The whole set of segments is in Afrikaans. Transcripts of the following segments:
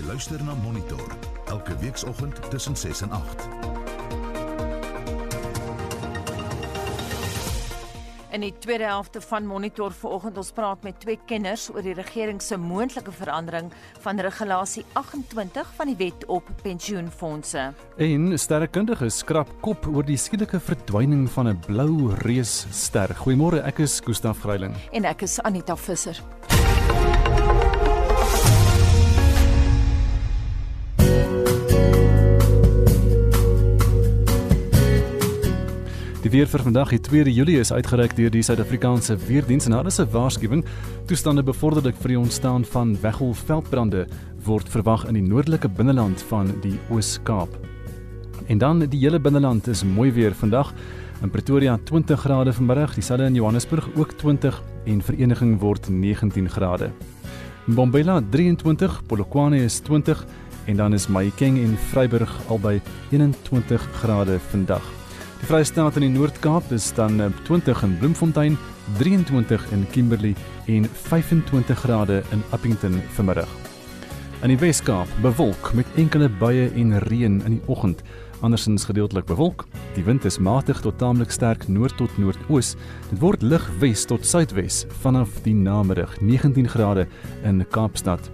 Jy luister na Monitor elke weekoggend tussen 6 en 8. In die tweede helfte van Monitor vanoggend ons praat met twee kenners oor die regering se moontlike verandering van regulasie 28 van die wet op pensioenfonde. En sterrekundiges skrap kop oor die skielike verdwyning van 'n blou reusster. Goeiemôre, ek is Gustaf Greiling. En ek is Anita Visser. Die weer vir vandag, die 2 Julie is uitgereik deur die Suid-Afrikaanse Weerdienste en daar is 'n waarskuwing. Toestande bevorderlik vir die ontstaan van weggolfveldbrande word verwag in die noordelike binneland van die Oos-Kaap. En dan die hele binneland is mooi weer vandag. In Pretoria 20 grade vanmiddag, dieselfde in Johannesburg ook 20 en Vereniging word 19 grade. Mbombela 23, Polokwane is 20 en dan is Mahikeng en Vryburg albei 21 grade vandag. Die Vrystaat in die Noord-Kaap is dan 20 in Bloemfontein, 23 in Kimberley en 25 grade in Appington vanmiddag. In die Wes-Kaap bewolk met enkele buie en reën in die oggend, andersins gedeeltelik bewolk. Die wind is matig tot taamlik sterk noord tot noordoos. Dit word lig wes tot suidwes vanaf die namiddag, 19 grade in Kaapstad.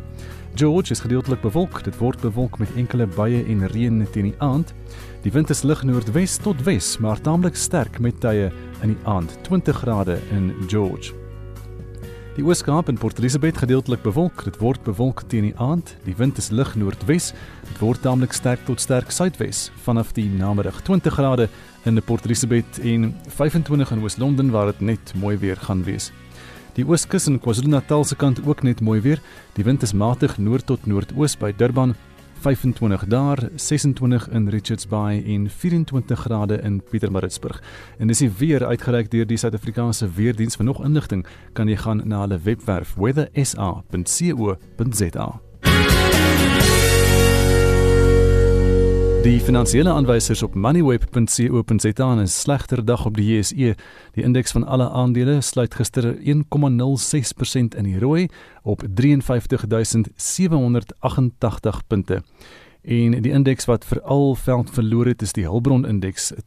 George is gedeeltelik bewolk. Dit word bewolk met enkele buie en reën teen die aand. Die wind is lig noordwes tot wes, maar taamlik sterk met tye in die aand, 20 grade in George. Die Ooskaap en Port Elizabeth gedeeltelik bewolk. Dit word bewolk teen die aand. Die wind is lig noordwes. Dit word taamlik sterk tot sterk suidwes vanaf die namiddag, 20 grade in Port Elizabeth en 25 in Oos-London waar dit net mooi weer gaan wees. Die Ooskus en KwaZulu-Natal se kant ook net mooi weer. Die wind is matig noord tot noordoos by Durban, 25 daar, 26 in Richards Bay en 24 grade in Pietermaritzburg. En dis die weer uitgereik deur die Suid-Afrikaanse Weerdiens. Vir nog inligting kan jy gaan na hulle webwerf weathersa.co.za. Die finansiële aanwysers op moneyweb.co.za en 'n slegter dag op die JSE. Die indeks van alle aandele sluit gister 1,06% in die rooi op 53788 punte. En die indeks wat veral veld verloor het is die Hulbron indeks 2,56%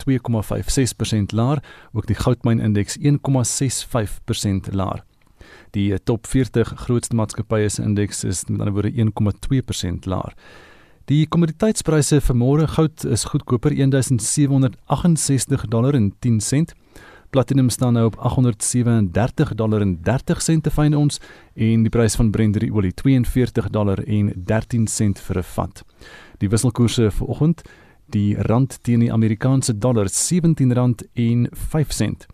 laer, ook die goudmyn indeks 1,65% laer. Die top 40 grootste maatskappye se indeks is met ander woorde 1,2% laer. Die kommoditeitspryse vir môre goud is goedkoper 1768 dollar en 10 sent. Platinum staan nou op 837 dollar en 30 sent te fyn ons en die prys van Brent olie 42 dollar en 13 sent vir 'n vat. Die wisselkoerse vir oggend, die rand teen die Amerikaanse dollar R17 en 5 sent.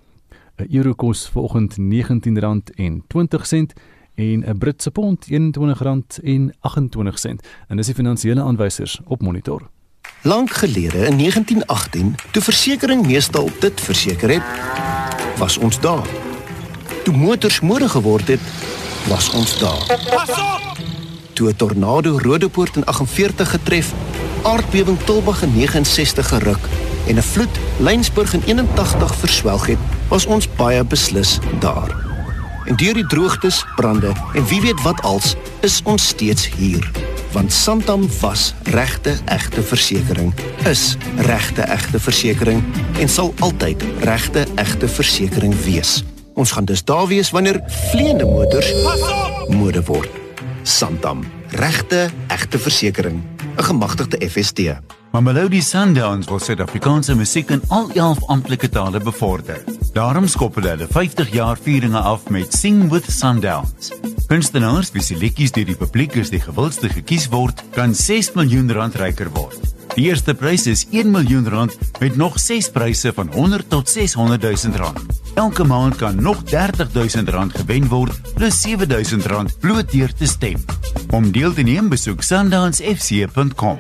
'n Euro kos vir oggend R19 en 20 sent en 'n Britse pond R21.28 en dis die finansiële aanwysers op monitor. Lank gelede in 1918, toe versekerings meestal dit verseker het, was ons daar. Toe motors mode geword het, was ons daar. Pas op! Toe 'n tornado Rodepoort in 48 getref, aardbewing Tulbagh in 69 geruk en 'n vloed Lensburg in 81 verswelg het, was ons baie beslis daar. En deur die droogtes, brande en wie weet wat als, is ons steeds hier. Want Santam was regte egte versekerings, is regte egte versekerings en sal altyd regte egte versekerings wees. Ons gaan dus daar wees wanneer vleiende motors mode word. Santam, regte egte versekerings, 'n gemagtigde FST. Mamelodi Sundowns wil Suid-Afrikaanse musiek in al 11 amptelike tale bevorder. Daarom skop hulle hulle 50 jaar vieringe af met Sing with Sundowns. Kunstenaars wie se liedjies deur die publiek as die gewildste gekies word, kan 6 miljoen rand ryker word. Die eerste prys is 1 miljoen rand met nog 6 pryse van 100 tot 600 000 rand. Elke maand kan nog 30 000 rand gewen word plus 7 000 rand bloot deur te stem. Om deel te neem, besoek sundownsfc.com.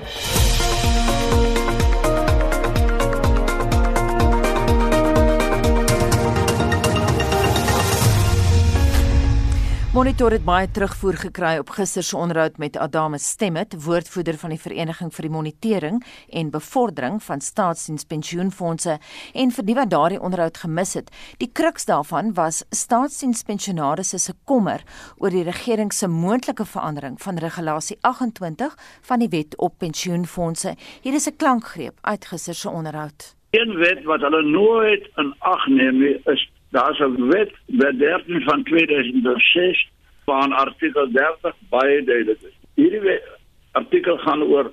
Monitor het baie terugvoer gekry op gister se onderhoud met Adame Stemmet, woordvoerder van die Vereniging vir die Monitering en Bevordering van Staatsdienspensioenfonde en vir die wat daardie onderhoud gemis het. Die kruks daarvan was staatsdienspensionaarsse se kommer oor die regering se moontlike verandering van regulasie 28 van die wet op pensioenfonde. Hier is 'n klankgreep uit gister se onderhoud. Een wet wat hulle nooit in ag neem nie, is Daar's 'n wet, wet 13 van 2006 van artikel 30 baie duidelik is. Hierdie wet, artikel gaan oor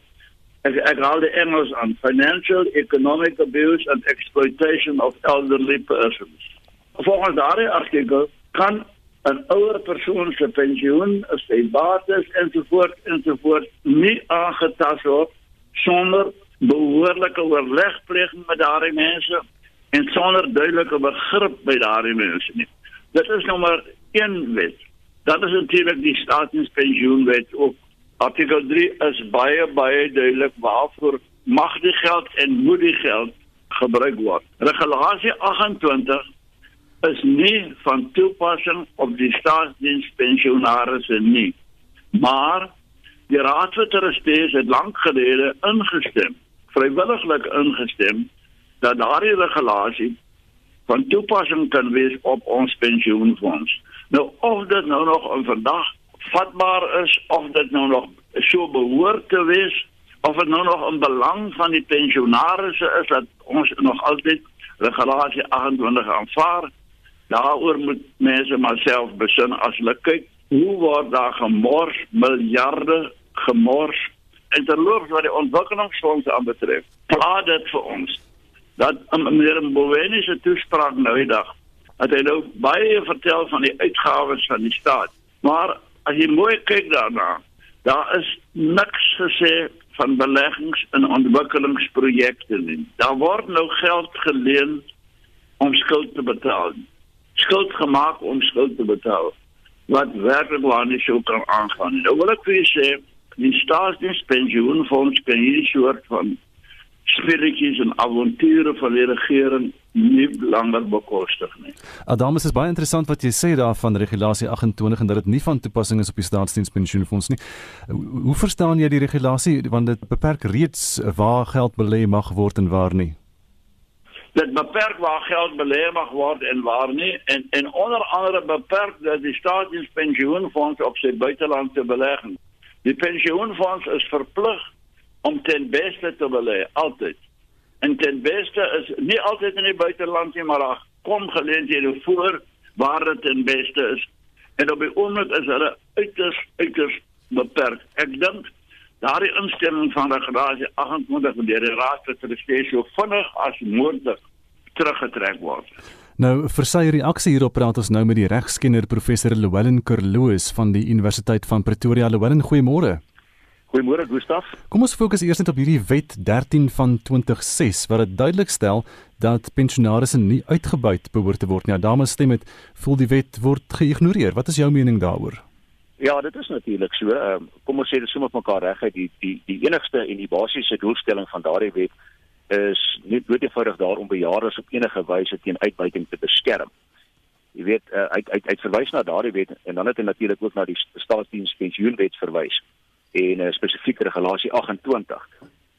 ek ek haal die Engels aan financial economic abuse and exploitation of elderly persons. Volgens daardie artikel kan 'n ouer persoon se pensioen, sy bates ensovoorts ensovoorts nie aangetast word sonder behoorlike oorlegpleging met daardie mense en sonder duidelike begrip by daardie mense nie. Dit is maar een wet. Dan is natuurlik die staatspensioenwet ook. Artikel 3 is baie baie duidelik waarvoor mag die geld en moet die geld gebruik word. Regulasie 28 is nie van toepassing op die staatsdienspensionarisse nie. Maar die Raad van Trustees het lank gelede ingestem, vrywilliglik ingestem dat daardie regulasie van toepassing kan wees op ons pensioenfonds. Nou of dit nou nog in vandag vatbaar is of dit nou nog so behoort te wees of dit nou nog in belang van die pensionaarsse is dat ons nog altyd regulasie 28 aanvaar. Daaroor moet mense maar self besin as hulle kyk hoe word daar gemors miljarde gemors en terloops wat die ontwikkelingsfondse aanbetref. Plaas dit vir ons dat um, meneer Mboweni se toespraak nou die dag het hy nou baie vertel van die uitgawes van die staat. Maar as jy mooi kyk daarna, daar is niks gesê van beleggings in ontwikkelingsprojekte nie. Daar word nou geld geleen om skuld te betaal. Skuld gemaak om skuld te betaal. Wat werklik waar nie so kan aangaan nie. Nou wil ek vir julle sê, die staatspensioenfonds kan hierdie soort van spelletjies en avonture van die regering nie langer bekostig nie. Adamus is baie interessant wat jy sê daarvan regulasie 28 en dat dit nie van toepassing is op die staatsdienspensioenfonds nie. Hoe verstaan jy die regulasie want dit beperk reeds waar geld belê mag word en waar nie? Dit beperk waar geld belê mag word en waar nie en en onder andere beperk dat die staatsdienspensioenfonds op sy buitelandse belegging. Die pensioenfonds is verplig om ten beste te belê altyd. En ten beste is nie altyd in die buiteland nie, maar daar kom geleenthede voor waar dit ten beste is. En op die oomblik is hulle uiters uiters beperk. Ek dink daardie instelling van regulasie 28 deur die raad het gestel so vinnig as moontlik teruggetrek word. Nou vir sy reaksie hierop praat ons nou met die regskenner professor Llewellyn Kerloos van die Universiteit van Pretoria. Llewellyn, goeiemôre. Goeiemôre Gustaf. Kom ons fokus eers net op hierdie wet 13 van 2006 wat dit duidelik stel dat pensionaarsse nie uitgebuit behoort te word nie. Ja, dames stem met voel die wet word geïgnoreer. Wat is jou mening daaroor? Ja, dit is natuurlik so. Um, kom ons sê dit sommer mekaar reg uit die die die enigste en die basiese doelstelling van daardie wet is nie noodwendig daar om bejaardes op enige wyse teen uitbuiting te beskerm. Jy weet, uh, uit uit uit verwys na daardie wet en dan het hy natuurlik ook na die staatsdienspensioenwet verwys en uh, spesifieke regulasie 28.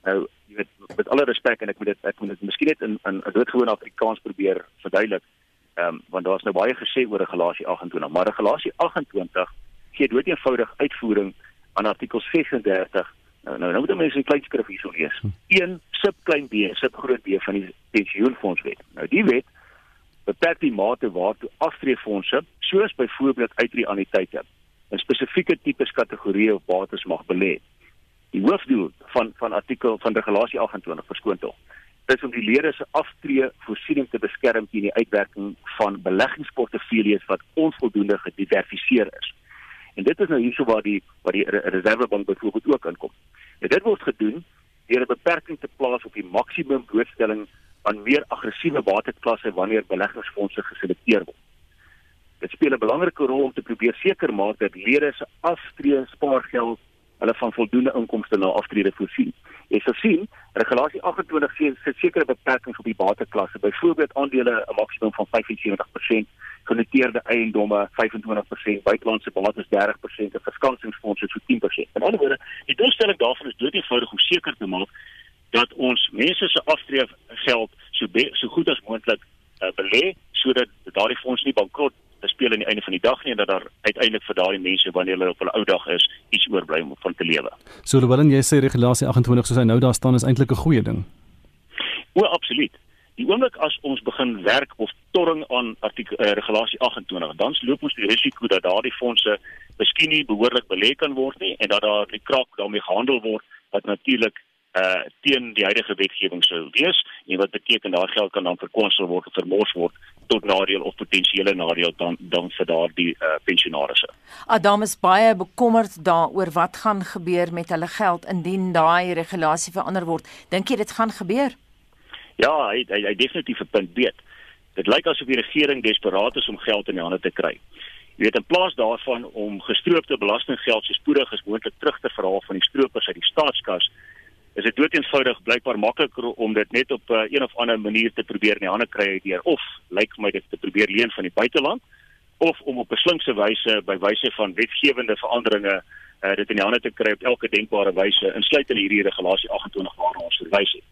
Nou, jy weet met alle respek en ek moet dit ek moet dit miskien net in in doodgewone Afrikaans probeer verduidelik. Ehm um, want daar's nou baie gesê oor regulasie 28, maar regulasie 28 gee dood eenvoudig uitvoering aan artikel 36. Nou nou, nou moet mense 'n klein skrif hierso lees. 1 sub klein b sub groot b van die pensioenfondswet. Nou die wet beperk die mate waartoe aftreefondse soos byvoorbeeld uitreaniteite 'n spesifieke tipe kategorieë of bates mag belê. Die hoofdoel van van artikel van regulasie 28 verskoon tog is om die lede se aftree voorsiening te beskerm teen die uitwerking van beleggingsportefeuilles wat onvoldoende gediversifiseer is. En dit is nou hierso waar die waar die reservebank byvoorbeeld ook inkom. En dit word gedoen deur 'n beperking te plaas op die maksimum blootstelling aan meer aggressiewe bateklasse wanneer beleggingsfondse geselekteer word. Dit speel 'n belangrike rol om te probeer seker maak dat lede se aftrede spaargeld hulle van voldoende inkomste na aftrede voorsien. Jy sal sien, regulasie 28 sê sit sekere beperkings op die bateklasse, byvoorbeeld aandele 'n maksimum van 75% genoteerde eiendomme 25%, buitelandse bates 30% en verskansingsfondse so 10%. In ander woorde, die doelstelling daarvan is dood eenvoudig om seker te maak dat ons mense se aftreef geld so be, so goed as moontlik uh, belê sodat daardie fonds nie bankrot speel aan die einde van die dag nie en dat daar uiteindelik vir daardie mense wanneer hulle op hulle ou dag is iets oorbly om van te lewe. So terwyl jy sê regulasie 28 soos hy nou daar staan is eintlik 'n goeie ding. O, absoluut. Die oomblik as ons begin werk of torring aan artikel uh, regulasie 28, dan loop ons die risiko dat daardie fondse miskien nie behoorlik belê kan word nie en dat daar die kraak daarmee gehandel word wat natuurlik uh teen die huidige wetgewing sou wees en wat beteken daai geld kan dan verkwonsel word of vermors word tot nadeel of potensiële nadeel dan dan vir daardie uh pensionaarsse. Adam is baie bekommerd daaroor wat gaan gebeur met hulle geld indien daai regulasie verander word. Dink jy dit gaan gebeur? Ja, hy hy, hy definitief 'n punt weet. Dit lyk asof die regering desperaat is om geld in die hande te kry. Jy weet in plaas daarvan om gestroopte belastinggeld so spoedig as moontlik terug te verhaal van die stroopers uit die staatskas is dit doeteenvoudig blykbaar makliker om dit net op uh, een of ander manier te probeer in die hande kry deur of lyk my dit te probeer leen van die buiteland of om op 'n slinkse wyse by wyse van wetgewende veranderinge uh, dit in die hande te kry op elke denkbare wyse insluitend hierdie regulasie 28 waarna ons verwys het.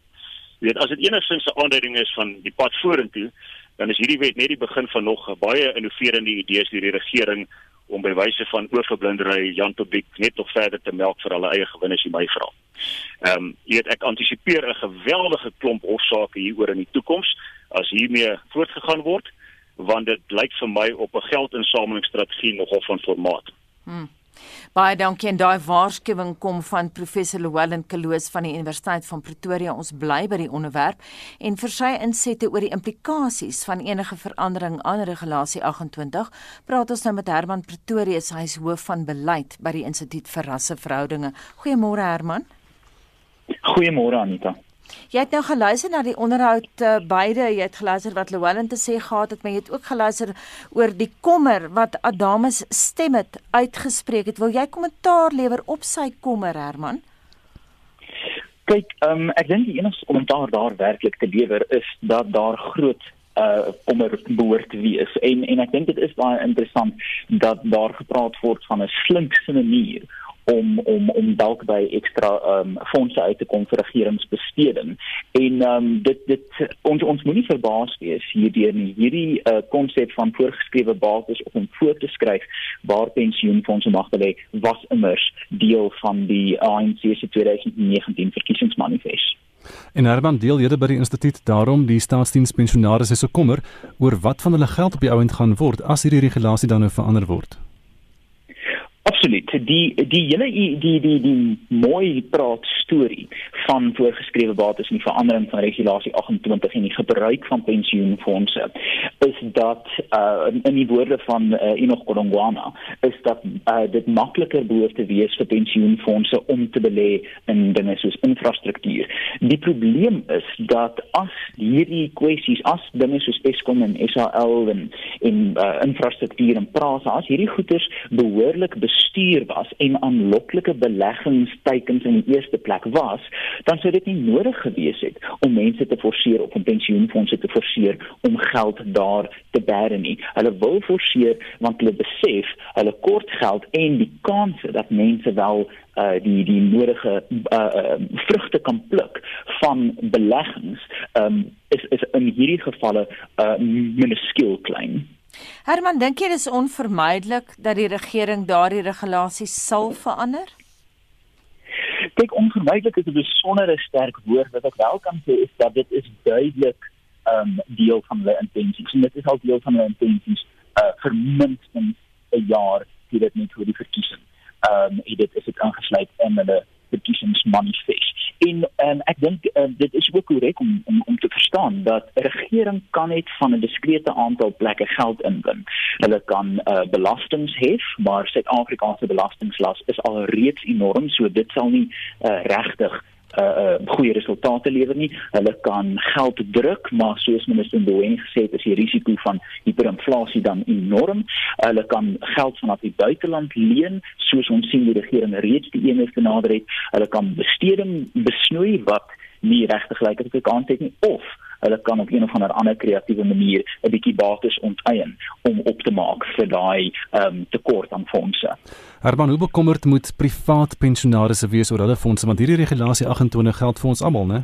Jy weet as dit enigstens 'n aanduiding is van die pad vorentoe dan is hierdie wet net die begin van nog baie innoverende idees deur die regering om by wyse van oorverblindery Jan Publiek net nog verder te melk vir hulle eie gewinne as jy my vra. Ehm um, jy weet ek antisipeer 'n geweldige klomp hofsaake hieroor in die toekoms as hiermee voortgegaan word want dit lyk vir my op 'n geldinsamelingsstrategie nogal van formaat. Hmm. Baie dankie en daai waarskuwing kom van professor Llewellyn Kloos van die Universiteit van Pretoria. Ons bly by die onderwerp en vir sy insette oor die implikasies van enige verandering aan regulasie 28, praat ons nou met Herman Pretorius, hy is hoof van beleid by die Instituut vir Rasseverhoudinge. Goeiemôre Herman. Goeiemôre Anita. Jy het nou geluister na die onderhoud uh, beide, jy het geluister wat Llewellyn te sê gehad het, maar jy het ook geluister oor die kommer wat Adamus stem het uitgespreek het. Wil jy kommentaar lewer op sy kommer, Herman? Kyk, um, ek dink die enigste kommentaar daar werklik te lewer is dat daar groot uh kommer behoort te wees en en ek dink dit is baie interessant dat daar gepraat word van 'n slinkse manier om om om dalk by ekstra ehm um, fondse uit te kom vir regeringsbesteding. En ehm um, dit dit ons ons moenie verbaas wees hierdeur nie. Hierdie uh konsep van voorgeskrewe bates of om voor te skryf waar pensioenfondse mag belê was immers deel van die ANC se 2019 verkiesingsmanifest. En Herman deel lede by die instituut daarom die staatsdienspensionaars is so kommer oor wat van hulle geld op die ouend gaan word as hierdie regulasie dan nou verander word. Absoluut. Die die hele die die die, die mooi praat storie van voorgeskrewe bates en die verandering van regulasie 28 en die gebruik van pensioenfonde is dat uh in, die woorde van uh, Enoch Godongwana is dat uh, dit makliker behoort te wees vir pensioenfonde om te belê in dinge soos infrastruktuur. Die probleem is dat as hierdie kwessies as dinge soos Eskom en SAL en in uh, infrastruktuur en prasa as hierdie goederes behoorlik bestuur was en aanloklike beleggingsteikens in die eerste plek was, dan sou dit nie nodig gewees het om mense te forceer of om pensioenfonde te forceer om geld daar te bære nie. Hulle wil forceer want hulle besef hulle kort geld en die kanse dat mense wel uh die die nodige uh, uh vrugte kan pluk van beleggings um is is in hierdie gevalle uh minuskiel klein. Herman, dink jy dis onvermydelik dat die regering daardie regulasies sal verander? Kyk, onvermydelik is 'n besondere sterk woord wat ek wel kan sê is dat dit is duidelik 'n um, deel van hulle intensies. En dit is al deel van hulle intensies uh vir minstens 'n jaar hier dit net vir die verkiesing. Ehm um, dit is dit aangesluit in hulle verkiesingsmanifest. Dink uh, dit is ook korrek om, om om te verstaan dat 'n regering kan net van 'n diskrete aantal plekke geld inbring. Hulle kan uh, belastings hef, maar Suid-Afrika se belastinglas is al reeds enorm, so dit sal nie uh, regtig uh, goeie resultate lewer nie. Hulle kan geld druk, maar soos minister Mboweni gesê het, is die risiko van hiperinflasie dan enorm. Hulle kan geld vanaf die buiteland leen, soos ons sien die regering reeds die een is genader het. Hulle kan besteding besnoei wat nie regtig het op die kant het nie of hulle kan op een of ander ander kreatiewe manier 'n bietjie bates onteien om op te maak vir daai ehm um, tekort aan fondse. Herman, hoe bekommerd moet privaat pensionaarsse wees oor hulle fondse want hierdie regulasie 28 geld vir ons almal, né?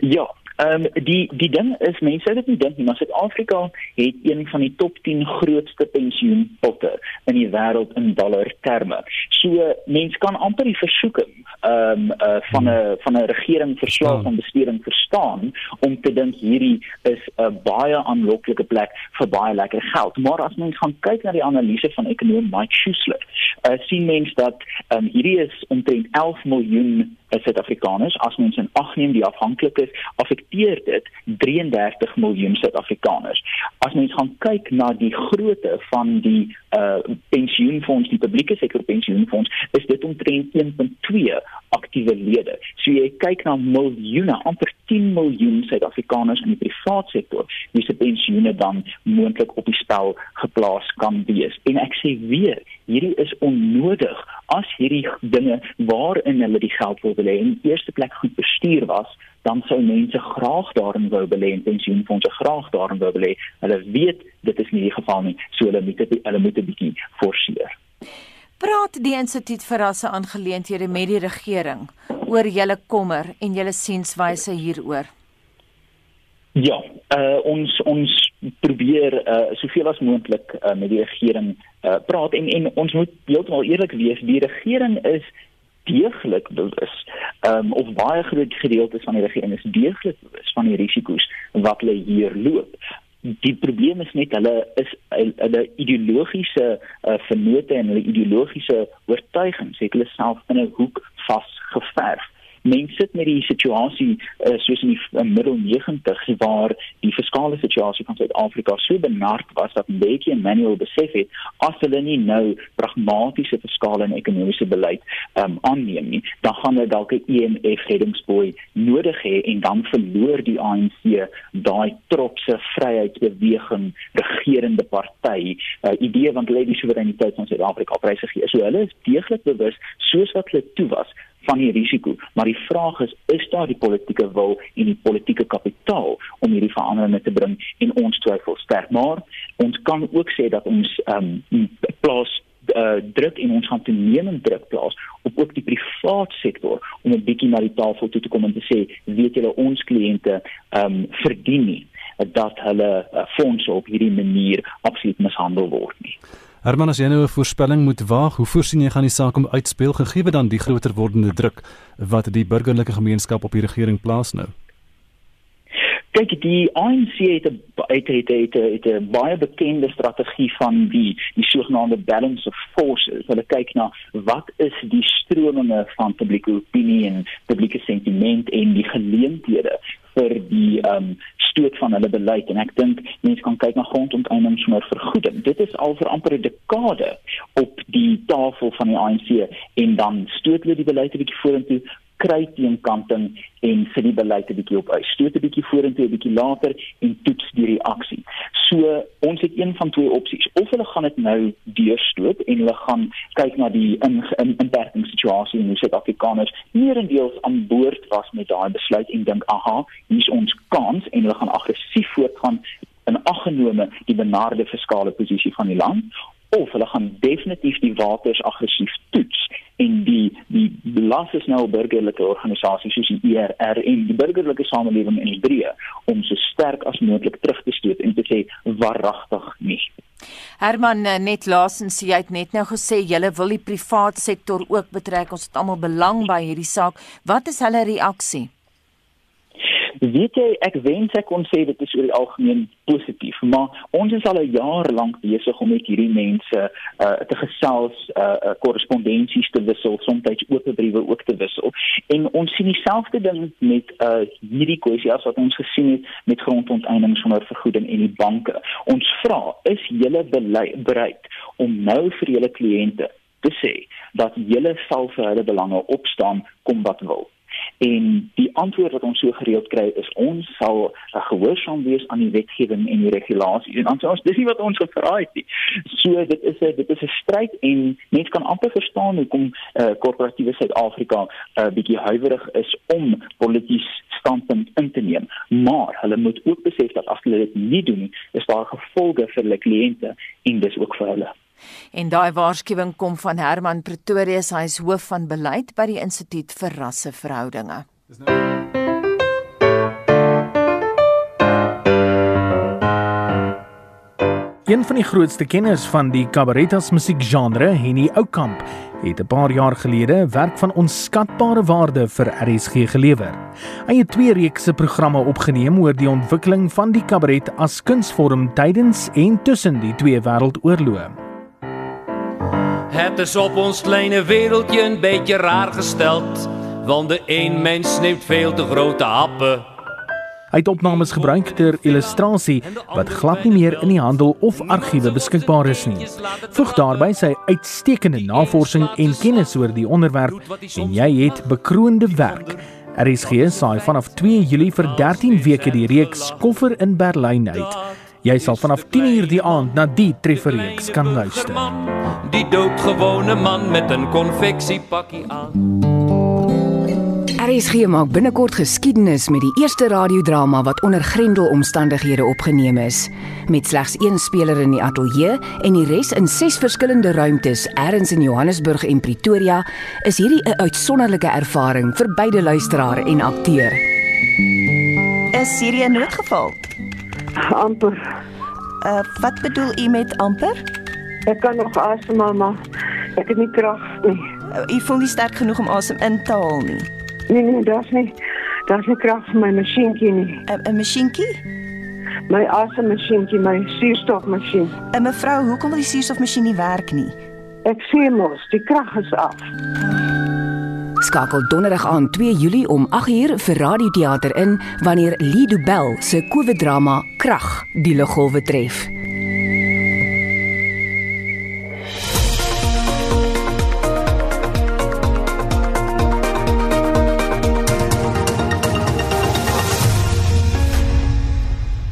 Ja, Ehm um, die die ding is mense dit nie dink nie, maar Suid-Afrika het een van die top 10 grootste pensioenpotte in die wêreld in dollar terme. So mense kan amper die versoeking ehm um, uh, van 'n van 'n regering verslag van bestuuring verstaan om te dink hierdie is 'n baie aanloklike plek vir baie lekker geld. Maar as mens gaan kyk na die analise van ekonom Mike Schuessler, uh, sien mens dat ehm um, hierdie is omtrent 11 miljoen Suid-Afrikaners as mens in ag neem die afhanklikes affekteer dit 33 miljoen Suid-Afrikaners. As mens gaan kyk na die grootte van die uh pensioenfonds, die publieke sektor pensioenfonds, is dit omtrent 1.2 aktiewe lede. So jy kyk na miljoene, amper 10 miljoen Suid-Afrikaners in die private sektor wie se pensioene dan moontlik op die spel geplaas kan wees. En ek sê weer, hierdie is onnodig as hierdie dinge waarin hulle die geld wil belê in eerste plek goed bestuur was dan sou mense graag daarin wou belê en pensioenfonde graag daarin wou belê. Hulle weet dit is nie die geval nie, so hulle moet dit hulle moet 'n bietjie forceer. Praat die instituut vir rasse aangeleenthede met die regering oor julle kommer en julle sienswyse hieroor. Ja, uh, ons ons probeer uh, soveel as moontlik uh, met die regering uh, praat en en ons moet heeltemal eerlik wees, die regering is deeglik bewus um, of baie groot gedeeltes van die regering is deeglik bewus van die risiko's wat hulle hier loop. Die probleem is net hulle is hulle ideologiese uh, vennote en hulle ideologiese oortuigings het hulle self in 'n hoek vasgeverf mense sit met die situasie uh, soos in die uh, middel 90s waar die fiskale situasie van Suid-Afrika so benard was dat Mbeki en Manuel besef het as hulle nie nou pragmatiese fiskale en ekonomiese beleid um, aanneem nie, dan gaan hulle dalk 'n EMF reddingsboei nodig hê en dan verloor die ANC daai trotse vryheidsbeweging regerende party uh, idee van die soewereiniteit van Suid-Afrika pryse gee. So hulle is deeglik bewus soos wat hulle toe was van die risiko, maar die vraag is is daar die politieke wil en die politieke kapitaal om hierdie veranderinge te bring en ons twyfel sterk maar ons kan ook sê dat ons ehm um, plaas uh, druk en ons gaan toenemend druk plaas op ook die privaat sektor om 'n bietjie na die tafel toe te kom en te sê weet julle ons kliënte ehm um, verdien nie dat hulle uh, fondse op hierdie manier absoluut mishandel word. Herman, as jy nou 'n voorspelling moet waag, hoe voorsien jy gaan die saak om uitspeel gegee dan die groter wordende druk wat die burgerlike gemeenskap op die regering plaas nou? Kyk, die ANC het 'n het het het, het, het baie bekende strategie van die die sogenaamde balance of forces. Hulle kyk na wat is die strominge van publieke opinie en publieke sentiment en die geleenthede vir die ehm um, stoot van hulle beleid en ek dink mense kan kyk na grondonteiening sonder vergoeding. Dit is al vir amper 'n dekade op die tafel van die ANC en dan stoot hulle die beleid 'n bietjie vorentoe kry teenkanting en sit die beleid 'n bietjie op uit. Stoot 'n bietjie vorentoe, 'n bietjie later en toets die reaksie. So ons het een van twee opsies. Of hulle gaan dit nou deurstoot en hulle gaan kyk na die in, in inperkingssituasie en hoe Suid-Afrikaners meerendeels aan boord was met daai besluit en dink, "Aha, hier is ons kans" en hulle gaan aggressief voortgaan in aggenome die benarde fiskale posisie van die land of hulle gaan definitief die waters aggressief toets en die die las is nou burgerlike organisasie soos die ERR en die burgerlike samelewing in Hebreë om so sterk as moontlik terug te stoot en te sê waaragtig nie. Herman eh, net laasens jy het net nou gesê jy wil die privaat sektor ook betrek. Ons het almal belang by hierdie saak. Wat is hulle reaksie? Weet jy ek wens ek kon sê dit is oor die algemeen positief maar ons is al 'n jaar lank besig om met hierdie mense uh, te gesels uh, korrespondensies uh, te wissel soms oop briewe ook te wissel. En ons sien dieselfde ding met uh, hierdie kwessie as wat ons gesien het met grondonteiening sonder vergoeding en die banke. Ons vra is julle bereid om nou vir julle kliënte te sê dat julle sal vir hulle belange opstaan kom wat wil En die antwoord wat ons so gereeld kry is ons sal gehoorsaam wees aan die wetgewing en die regulasies. En ons dis nie wat ons gevra het nie. So dit is 'n dit is 'n stryd en mense kan amper verstaan hoekom uh, korporatiewe Suid-Afrika 'n uh, bietjie huiwerig is om polities standpunt in te neem. Maar hulle moet ook besef dat as hulle dit nie doen is daar gevolge vir hulle kliënte en dis ook vir hulle. En daai waarskuwing kom van Herman Pretorius, hy is hoof van beleid by die Instituut vir Rasseverhoudinge. Dis nou Een van die grootste kenners van die kabaretas musiekgenre, Henny Oukamp, het 'n paar jaar gelede werk van onskatbare waarde vir RSG gelewer. Hy het twee reekse programme opgeneem oor die ontwikkeling van die kabaret as kunsvorm tydens en tussen die twee wêreldoorloë. Het is op ons kleine wêreldjie 'n bietjie raar gesteld, want de een mens neemt veel te grote happen. Hy het opnames gebruik ter illustrasie wat glad nie meer in die handel of argiewe beskikbaar is nie. Voeg daarby sy uitstekende navorsing en kennis oor die onderwerp en jy het bekroonde werk. RSG saai vanaf 2 Julie vir 13 weke die reeks Koffer in Berlyn uit. Jy sal vanaf 10:00 die aand na die trefferreeks kan luister. Die doodgewone man met 'n konfeksiepakkie aan. RSG maak binnekort geskiedenis met die eerste radiodrama wat onder grendelomstandighede opgeneem is. Met slegs een speler in die ateljee en die res in ses verskillende ruimtes, ergens in Johannesburg en Pretoria, is hierdie 'n uitsonderlike ervaring vir beide luisteraar en akteur. Is hierdie 'n noodgeval? Amper. Uh, wat bedoel u met amper? Ek kan nog asemhaal, maar ek het nie krag nie. Uh, u voel nie sterk genoeg om asem in te haal nie. Nee nee, daar's nie. Daar's nie krag vir my masjienkie nie. 'n Masjienkie? My asemmasjienkie, my suurstofmasjien. En mevrou, hoekom wil die suurstofmasjien nie werk nie? Ek sê mos, die krag is af. Skakel donderdag aan 2 Julie om 8uur vir radioteater in wanneer Lido Bell se COVID-drama Krag die luggolwe tref.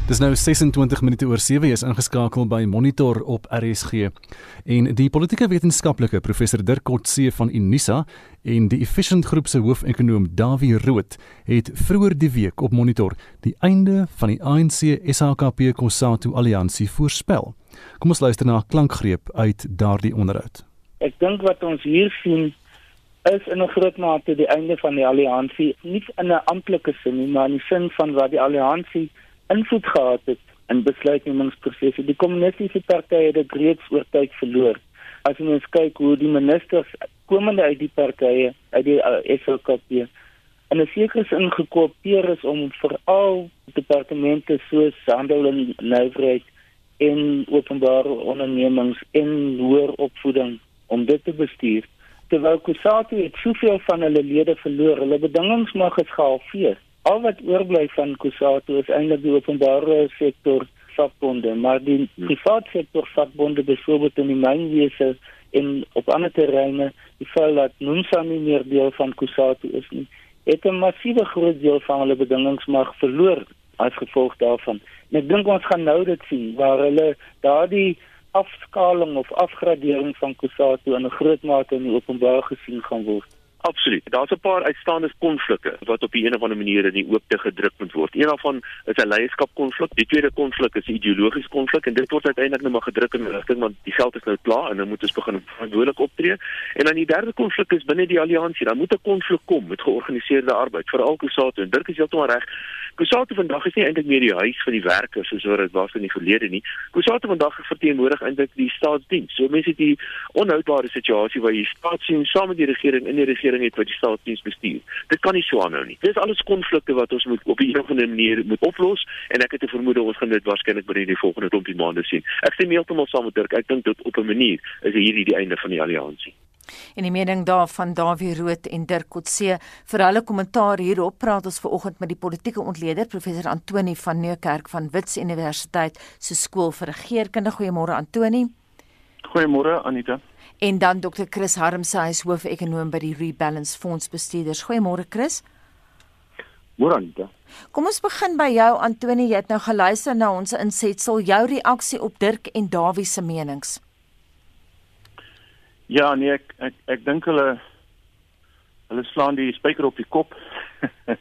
Dis nou 26 minute oor 7 is ingeskakel by Monitor op RSG. En die politieke wetenskaplike professor Dirk Kotse van Unisa en die Efficient Groep se hoofekonoom Dawie Rood het vroeër die week op Monitor die einde van die ANC SHKP Kosatu alliansie voorspel. Kom ons luister na 'n klankgreep uit daardie onderhoud. Ek dink wat ons hier sien is in 'n groot mate die einde van die alliansie, nie in 'n amptelike sin nie, maar in die sin van wat die alliansie invloed gehad het in besluitnemingsprosesse. Die kommunistiese partye het dit reeds oor tyd verloor. As ons kyk hoe die ministers komende uit die partye, uit die uh, SLKP en 'n sekere sin gekoopeer is om veral departemente soos handel en nywerheid en openbare ondernemings en hoër opvoeding om dit te bestuur. Terwyl Kusatu het soveel van hulle lede verloor, hulle bedingings mag gehalveer al wat oorbly van Kusatu is eintlik die openbare sektor vakbonde, maar die hmm. private sektor vakbonde byvoorbeeld in die mynwese en op ander terreine, die feit dat Nunsa nie meer deel van Kusatu is nie, het 'n massiewe groot deel van hulle bedingings mag verloor as gevolg daarvan. En ek dink ons gaan nou dit sien waar hulle daardie afskaling of afgradering van Kusatu in 'n groot mate in die openbaar gesien gaan word. Absoluut. Daar's 'n paar uitstaande konflikte wat op 'n of ander manier in die oop te gedruk moet word. Een daarvan is 'n leierskapkonflik. Die tweede konflik is 'n ideologiese konflik en dit word uiteindelik nou maar gedruk in 'n rigting want die geld is nou klaar en nou moet ons begin verantwoordelik optree. En dan die derde konflik is binne die alliansie. Dan moet 'n konflik kom met georganiseerde arbeid, veral Kusatu en Dirk is heeltemal reg. Kusatu vandag is nie eintlik meer die huis van die werkers soos wat dit was in die verlede nie. Kusatu vandag verteenwoordig eintlik die staatsdiens. So mense het die onhoudbare situasie waar jy staatsdiens saam met die regering in die regering het wat die staatsdiens bestuur. Dit kan nie so aanhou nie. Dis alles konflikte wat ons moet op 'n of ander manier moet oplos en ek het 'n vermoede ons gaan dit waarskynlik binne die volgende klompie maande sien. Ek stem heeltemal saam met Dirk. Ek dink dit op 'n manier is hierdie die einde van die alliansie. En die mening daarvan Dawie Rood en Dirk Kotse vir hulle kommentaar hierop praat ons vanoggend met die politieke ontleder professor Antoni van Nieuwkerk van Wits Universiteit se skool vir regeringskunde. Goeiemôre Antoni. Goeiemôre Anita. En dan Dr Chris Harmse, hy is hoof-ekonoom by die Rebalance Fonds bestuurders. Goeiemôre Chris. Moranita. Kom ons begin by jou Antoni, jy het nou geluister na ons insetsel, jou reaksie op Dirk en Dawie se menings. Ja, nee, ek ek, ek dink hulle hulle slaan die spyker op die kop.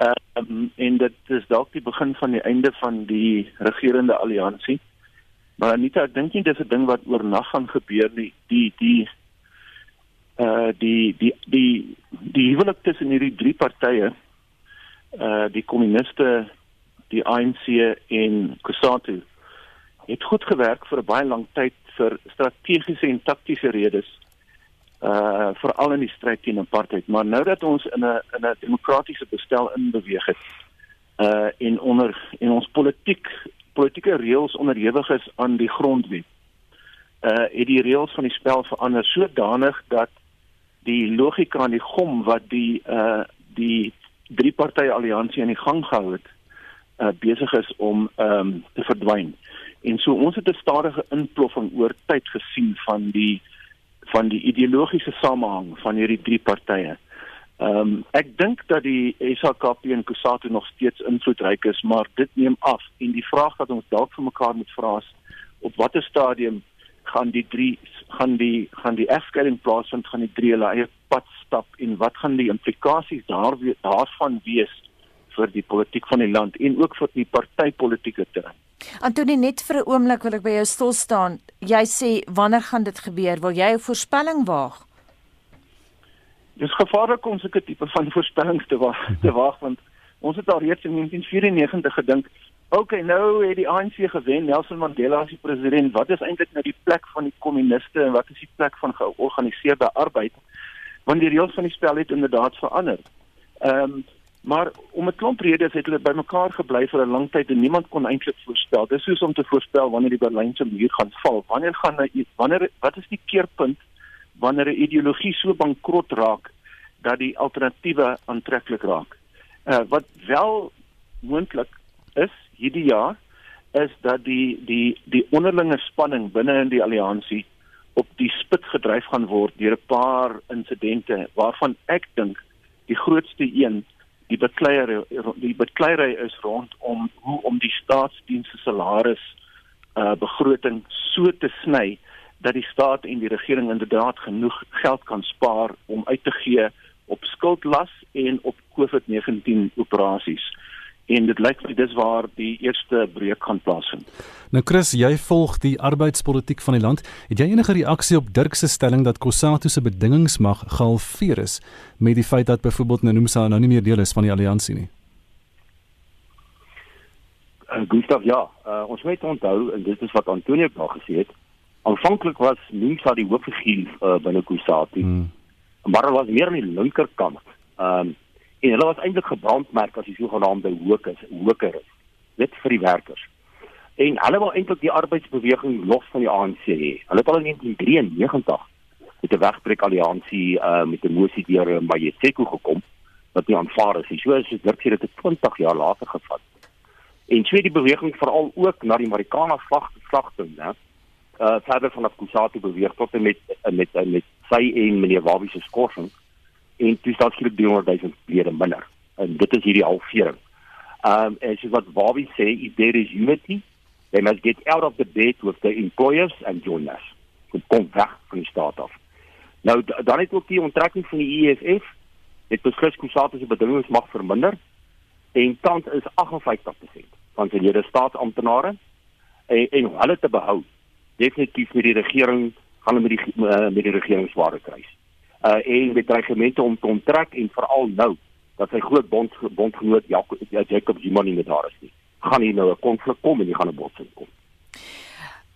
Ehm um, en dit is dalk die begin van die einde van die regerende alliansie. Maar Anita, ek dink nie dis 'n ding wat oornag gaan gebeur nie. Die die uh die die die die huwelik tussen hierdie drie partye uh die kommuniste, die ANC en Kusatu het goed gewerk vir 'n baie lang tyd vir strategiese en taktiese redes uh veral in die stryd teen apartheid maar nou dat ons in 'n in 'n demokratiese bestel inbeweeg het uh en onder en ons politiek politieke reëls onderhewig is aan die grondwet uh het die reëls van die spel verander sodanig dat die logika en die gom wat die uh die drie partye alliansie aan die gang gehou het uh besig is om ehm um, te verdwyn en so ons het 'n stadige inploffing oor tyd gesien van die van die ideologiese samehang van hierdie drie partye. Ehm um, ek dink dat die SHKP en Kusatu nog steeds invloedryk is, maar dit neem af en die vraag wat ons dalk vir mekaar moet vra is op watter stadium gaan die drie gaan die gaan die egskeiding plaasvind gaan die drie hulle eie pad stap en wat gaan die implikasies daar daarvan wees vir die politiek van die land en ook vir die partytetiese terrein. Antonie net vir 'n oomblik wil ek by jou stil staan. Jy sê wanneer gaan dit gebeur? Wil jy 'n voorspelling waag? Dis gevaarlik om sulke tipe van voorspellings te waag te waag want ons het al reeds in 1994 gedink, okay, nou het die ANC gewen, Nelson Mandela is die president. Wat is eintlik nou die plek van die kommuniste en wat is die plek van georganiseerde arbeid? Want die reëls van die spel het inderdaad verander. Ehm um, Maar om 'n klomp redes het hulle bymekaar gebly vir 'n lang tyd en niemand kon eintlik voorspel. Dis soos om te voorspel wanneer die Berlynse muur gaan val. Wanneer gaan wanneer wat is die keerpunt wanneer 'n ideologie so bankrot raak dat die alternatiewe aantreklik raak? Uh wat wel moontlik is hierdie jaar is dat die die die onderlinge spanning binne in die alliansie op die spit gedryf gaan word deur 'n paar insidente waarvan ek dink die grootste een die bekleierery die bekleierery is rondom hoe om die staatsdienste salaris uh begroting so te sny dat die staat en die regering inderdaad genoeg geld kan spaar om uit te gee op skuldlas en op COVID-19 operasies en dit lyk my dis waar die eerste breuk gaan plaasvind. Nou Chris, jy volg die arbeidspolitiek van die land. Het jy enige reaksie op Dirk se stelling dat Kossatu se bedingings mag gehalveer is met die feit dat byvoorbeeld Nomsa nou nie meer deel is van die alliansie nie? Uh, Gustav, ja, uh, ons moet onthou en dit is wat Antonio daar gesê het. Aanvanklik was Nomsa die hoofgeskiel uh, binne Kossatu. Hmm. Maar hy was meer aan die linkerkant. Ehm um, en hulle was eintlik gebrandmerk as die sogenaamde hokers hokers net vir die werkers en hulle wou eintlik die arbeidsbeweging los van die ANC hê hulle het al in 1993 met 'n wegbreek alliansie uh, met 'n mosie deur Majeseko gekom wat nie aanvaar is nie so is dit werk hier dit 20 jaar later gevat en sê die beweging veral ook na die Marikana slag slagting né uh verder van Kusatu beweeg tot en met met met, met sy en meneer Wabi se skorsing en toe staan skielik 300 000 lede minder. En dit is hierdie halvering. Um en soos wat Bobby sê, if there is unity, they must get out of the bed with the employers and join us. Dit kom weg van die staat af. Nou dan het ook die onttrekking van die EFF het beslis Kusatu se bedingings mag verminder en tans is 58% van sy lede staatsamptenare en, en hulle te behou. Definitief met die regering gaan hulle met die met die regering sware kry uh en met dreigemente om te onttrek en veral nou dat sy groot bond bondgenoot Jacob Jacob Zuma nie met haar is nie. Gaan hier nou 'n konflik kom en hier gaan 'n botsing kom.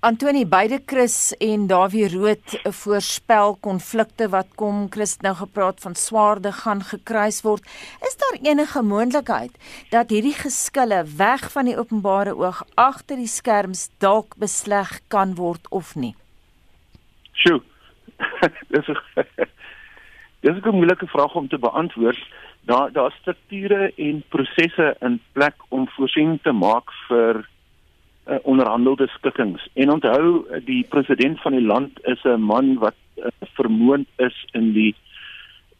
Antoni beide Chris en Dawie Rood voorspel konflikte wat kom. Chris nou gepraat van swaarde gaan gekruis word. Is daar enige moontlikheid dat hierdie geskille weg van die openbare oog agter die skerms dalk besleg kan word of nie? Sjoe. Dis Dis 'n moeilike vraag om te beantwoord. Daar daar strukture en prosesse in plek om voorsiening te maak vir uh, onderhandelde skikkings. En onthou, die president van die land is 'n man wat uh, vermoond is in die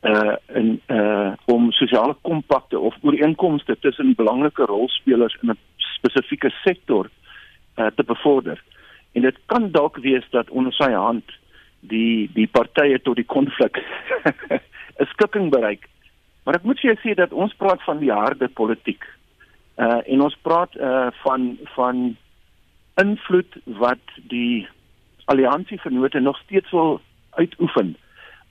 uh in uh om sosiale kompakte of ooreenkomste tussen belangrike rolspelers in 'n spesifieke sektor uh te bevorder. En dit kan dalk wees dat onder sy hand die die partye tot die konflik 'n skikking bereik. Maar ek moet vir jou sê dat ons praat van die harde politiek. Uh en ons praat uh van van invloed wat die alliansievennote nog steeds wil uitoefen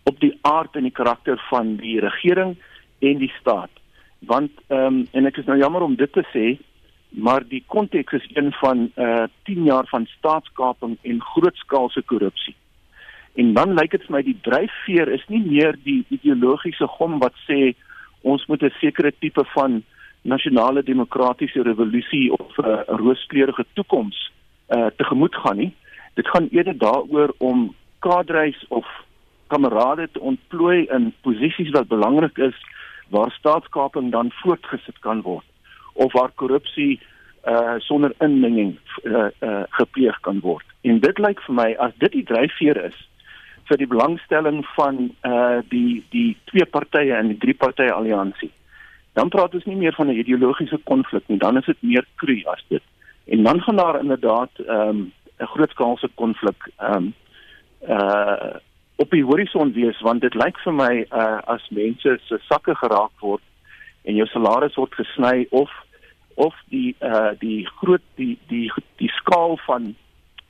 op die aard en die karakter van die regering en die staat. Want ehm um, en ek is nou jammer om dit te sê, maar die konteks is een van uh 10 jaar van staatskaping en grootskaalse korrupsie. En dan lyk dit vir my die dryfveer is nie meer die ideologiese gom wat sê ons moet 'n sekere tipe van nasionale demokratiese revolusie of 'n uh, rooskleurige toekoms uh tegemoet gaan nie. Dit gaan eerder daaroor om kadreis of kamerade te ontplooi in posisies wat belangrik is waar staatskaping dan voortgesit kan word of waar korrupsie uh sonder inmenging uh, uh gepleeg kan word. En dit lyk vir my as dit die dryfveer is vir die belangstelling van uh die die twee partye in die drie partye alliansie. Dan praat ons nie meer van 'n ideologiese konflik nie, dan is dit meer kru as dit. En dan gaan daar inderdaad ehm um, 'n grootskaalse konflik ehm um, uh op die horison wees want dit lyk vir my uh as mense se sakke geraak word en jou salaris word gesny of of die uh die groot die die die skaal van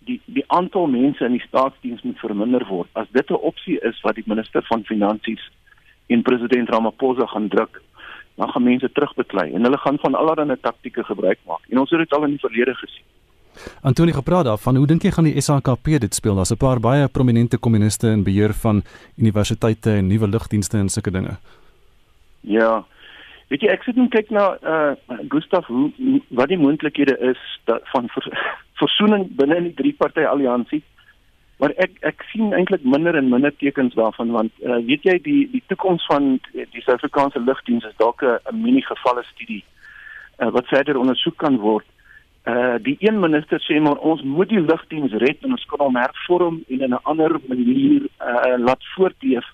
die die aantal mense in die staatsdiens moet verminder word. As dit 'n opsie is wat die minister van finansies en president Ramaphosa gaan druk, dan gaan mense terugbeklei en hulle gaan van allerlei taktieke gebruik maak. En ons het dit al in die verlede gesien. Antonie gepraat daarvan, hoe dink jy gaan die SAKP dit speel? Daar's 'n paar baie prominente kommuniste in beheer van universiteite en nuwe lugdienste en sulke dinge. Ja. Weet jy, ek sit en kyk na uh Gustaf hoe wat die moontlikhede is dat van vers, versoening binne in die drie party alliansie. Maar ek ek sien eintlik minder en minder tekens daarvan want uh weet jy die die toekoms van die Suid-Afrikaanse lugdiens is dalk 'n mini gevalle studie uh, wat verder ondersoek kan word uh die een minister sê maar ons moet die lugdiens red en ons kan hom hervorm en in 'n ander manier uh laat voortleef.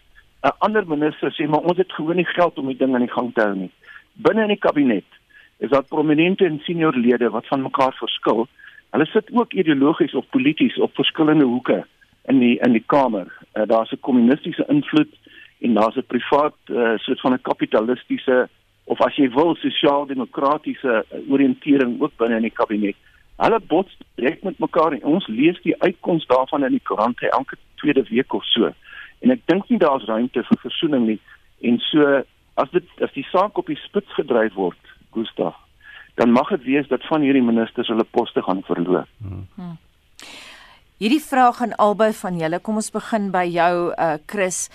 'n Ander minister sê maar ons het gewoon nie geld om die ding aan die gang te hou nie. Binne in die kabinet is daar prominente en senior lede wat van mekaar verskil. Hulle sit ook ideologies of polities op verskillende hoeke in die in die kamer. Uh, daar's 'n kommunistiese invloed en daar's 'n privaat uh, soort van 'n kapitalistiese of as jy wil sosiaal-demokratiese eh, oriëntering ook binne in die kabinet. Hulle bots direk met mekaar en ons lees die uitkoms daarvan in die koerante elke tweede week of so. En ek dink nie daar's ruimte vir versoening nie. En so as dit as die saak op die spits gedryf word, Gustav, dan mag dit wees dat van hierdie ministers hulle poste gaan verloor. Hmm. Hierdie vraag aan albei van julle. Kom ons begin by jou uh Chris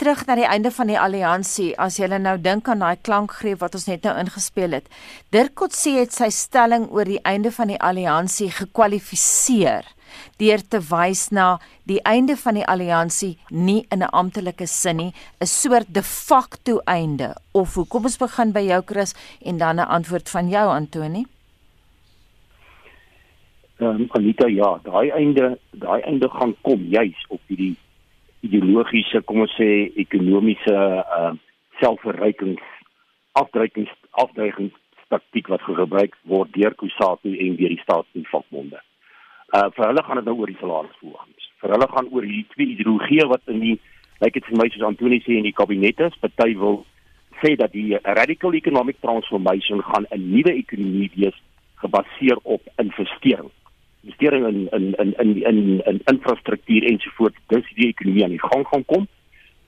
terug na die einde van die alliansie as jy nou dink aan daai klankgreep wat ons net nou ingespeel het. Dirk Coetzee het sy stelling oor die einde van die alliansie gekwalifiseer deur te wys na die einde van die alliansie nie in 'n amptelike sin nie, 'n soort de facto einde. Of hoe kom ons begin by jou Chris en dan 'n antwoord van jou Antoni? Ehm um, Anita ja, daai einde, daai einde gaan kom juis op hierdie ideologiese, kom ons sê ekonomiese uh selfverrykings afdrukings afdrukings taktik wat gebruik word deur Kusatu en deur die staatsvakbonde. Uh vir hulle gaan dit nou oor die salarisverhogings. Vir hulle gaan oor hierdie twee ideologieë wat in die lyk dit vir my soos Antoni sê in die kabinet is, party wil sê dat die radical economic transformation gaan 'n nuwe ekonomie wees gebaseer op investering investering in in in in in, in infrastruktuur ensovoorts dis die ekonomie aan die gang gaan kom.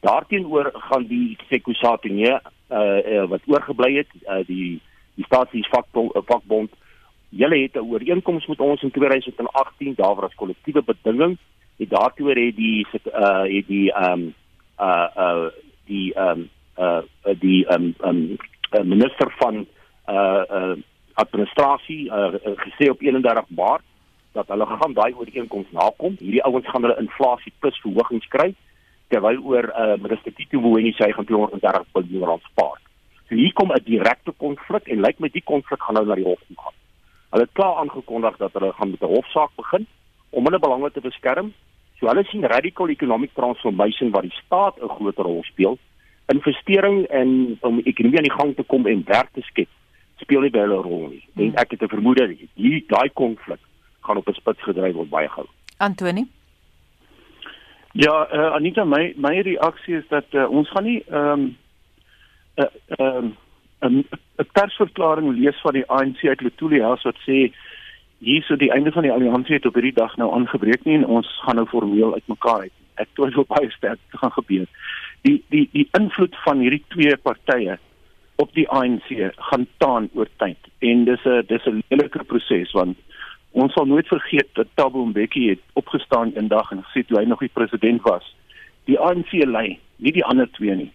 Daarteenoor gaan die Sekusati nee uh, uh wat oorgebly het uh, die die staatsies vakbond vakbond julle het 'n ooreenkoms met ons in 2018 daar was kollektiewe bedinging en daartoe het die uh het die um uh uh die um uh die um, um minister van uh uh administrasie uh, gesê op 31 Maart dat hulle gaan daai ooreenkoms nakom. Hierdie ouens gaan hulle inflasie plus verhogings kry terwyl oor uh, minister Tito Mboweni sê hy gaan 230 miljard rand spaar. So hier kom 'n direkte konflik en lyk my die konflik gaan nou na die hof toe gaan. Hulle het klaar aangekondig dat hulle gaan met 'n hofsaak begin om hulle belange te beskerm. So hulle sien radical economic transformation waar die staat 'n groter rol speel investering en om ekonomie aan die gang te kom en werk te skep speel nie baie rol nie. Hmm. En ek het 'n vermoede hierdie daai konflik gaan op 'n spits gedryf word baie gou. Antoni Ja, uh, Anita, my my reaksie is dat uh, ons gaan nie ehm um, 'n uh, ehm um, 'n persverklaring lees van die ANC uit Lotuli House wat sê hier so die einde van die alliansie het op hierdie dag nou aangebreek nie en ons gaan nou formeel uitmekaar uit. Ek twyfel baie sterk dit gaan gebeur. Die die die invloed van hierdie twee partye op die ANC gaan taan oor tyd en dis 'n dis 'n lelike proses want ons sal nooit vergeet dat Thabo Mbeki het opgestaan eendag en gesê toe hy nog die president was die ANC lei nie die ander twee nie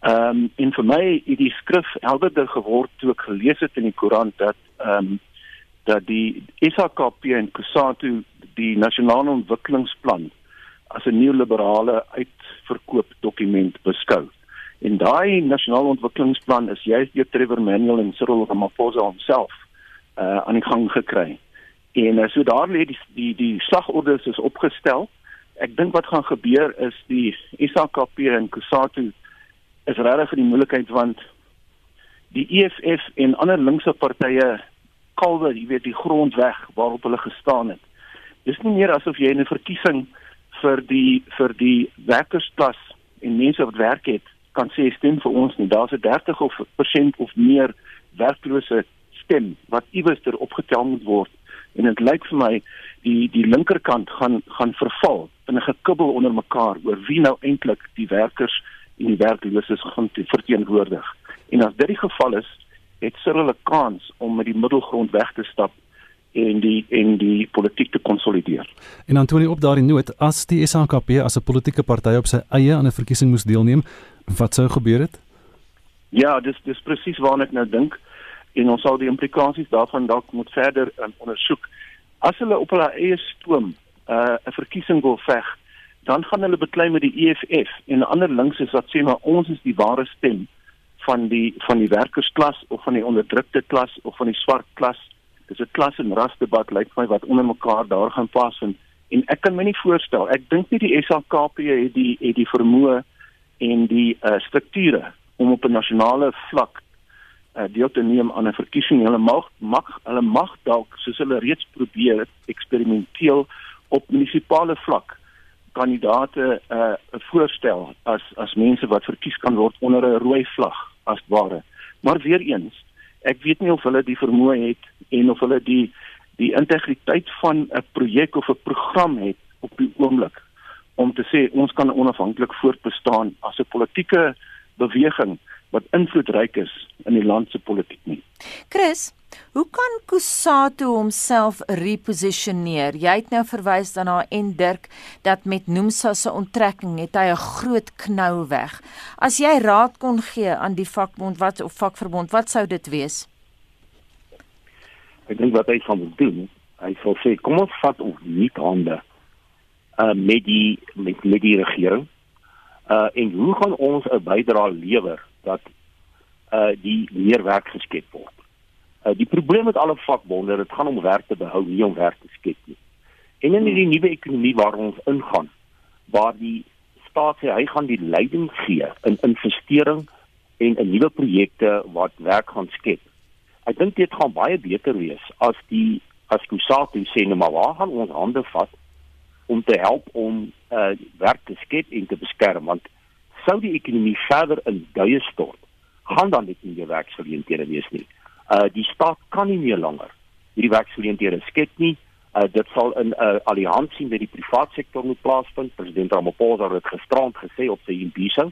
ehm um, en vir my het die skrif helderder geword toe ek gelees het in die koerant dat ehm um, dat die SAKP en Kusatu die nasionale ontwikkelingsplan as 'n neoliberale uitverkoop dokument beskou En daai nasionale ontwikkelingsplan is juist deur Trevor Manuel en Cyril Ramaphosa homself uh aan die gang gekry. En uh, so daar lê die die die slagorders is opgestel. Ek dink wat gaan gebeur is die SAKP en Kusatu is regtig vir die moeilikheid want die EFF en ander linkse partye kalwe, jy weet, die grond weg waarop hulle gestaan het. Dis nie meer asof jy in 'n verkiesing vir die vir die werkersklas en mense wat werk het kan sê stem vir ons nie. Daar's 'n 30 of persent of meer werklose stem wat iewers ter opgetel moet word. En dit lyk vir my die die linkerkant gaan gaan verval in 'n gekibbel onder mekaar oor wie nou eintlik die werkers en die werkloses gaan verteenwoordig. En as dit die geval is, het Cyril 'n kans om met die middelgrond weg te stap en die en die politiek te konsolideer. En Antonie op daardie noot, as die SHKP as 'n politieke party op sy eie aan 'n verkiesing moes deelneem, wat sou gebeur het? Ja, dis dis presies waarna ek nou dink en ons sal die implikasies daarvan dalk moet verder um, ondersoek. As hulle op hulle eie stoom uh, 'n uh, verkiesing wil veg, dan gaan hulle beklei met die EFF en ander linkses wat sê maar ons is die ware stem van die van die werkersklas of van die onderdrukte klas of van die swart klas. Dis 'n klas en ras debat lyk my wat onder mekaar daar gaan pas en en ek kan my nie voorstel ek dink nie die SAKP het die het die vermoë en die uh, strukture om op 'n nasionale vlak uh, deel te neem aan 'n verkiesing. Hulle mag mag hulle mag dalk soos hulle reeds probeer eksperimenteel op munisipale vlak kandidate 'n uh, voorstel as as mense wat verkies kan word onder 'n rooi vlag as ware maar weer eens ek weet nie of hulle die vermoë het en of hulle die die integriteit van 'n projek of 'n program het op die oomblik om te sê ons kan onafhanklik voortbestaan as 'n politieke beweging wat invloedryk is in die land se politiek nie. Chris, hoe kan Kusatu homself repositioneer? Jy het nou verwys daarna en Dirk dat met Nomsa se onttrekking het hy 'n groot knou weg. As jy raad kon gee aan die vakbond wat of vakverbond, wat sou dit wees? Ek dink wat hy gaan doen, hy sal sê kom ons vat ons nie hande uh met die met, met die regering. Uh en hoe gaan ons 'n bydrae lewer dat uh die meer werk geskep word? Uh die probleem met alle vakbonde, dit gaan om werk te behou, nie om werk te skep nie. En in hierdie nuwe ekonomie waar ons ingaan, waar die staat sê hy gaan die leiding gee in investering en in nuwe projekte wat werk gaan skep. Ek dink dit gaan baie beter wees as die as Kusatu sê nou maar waar gaan ons hande vat om te help om uh werk te skep en te beskerm want sou die ekonomie verder in duie stort gaan dan net nie werksgeleenthede wees nie. Uh die staat kan nie meer langer hierdie werksgeleenthede skep nie. Uh dit sal in 'n uh, alliansie met die private sektor moet plaasvind. President Ramaphosa het gisterand gesê op sy imbiso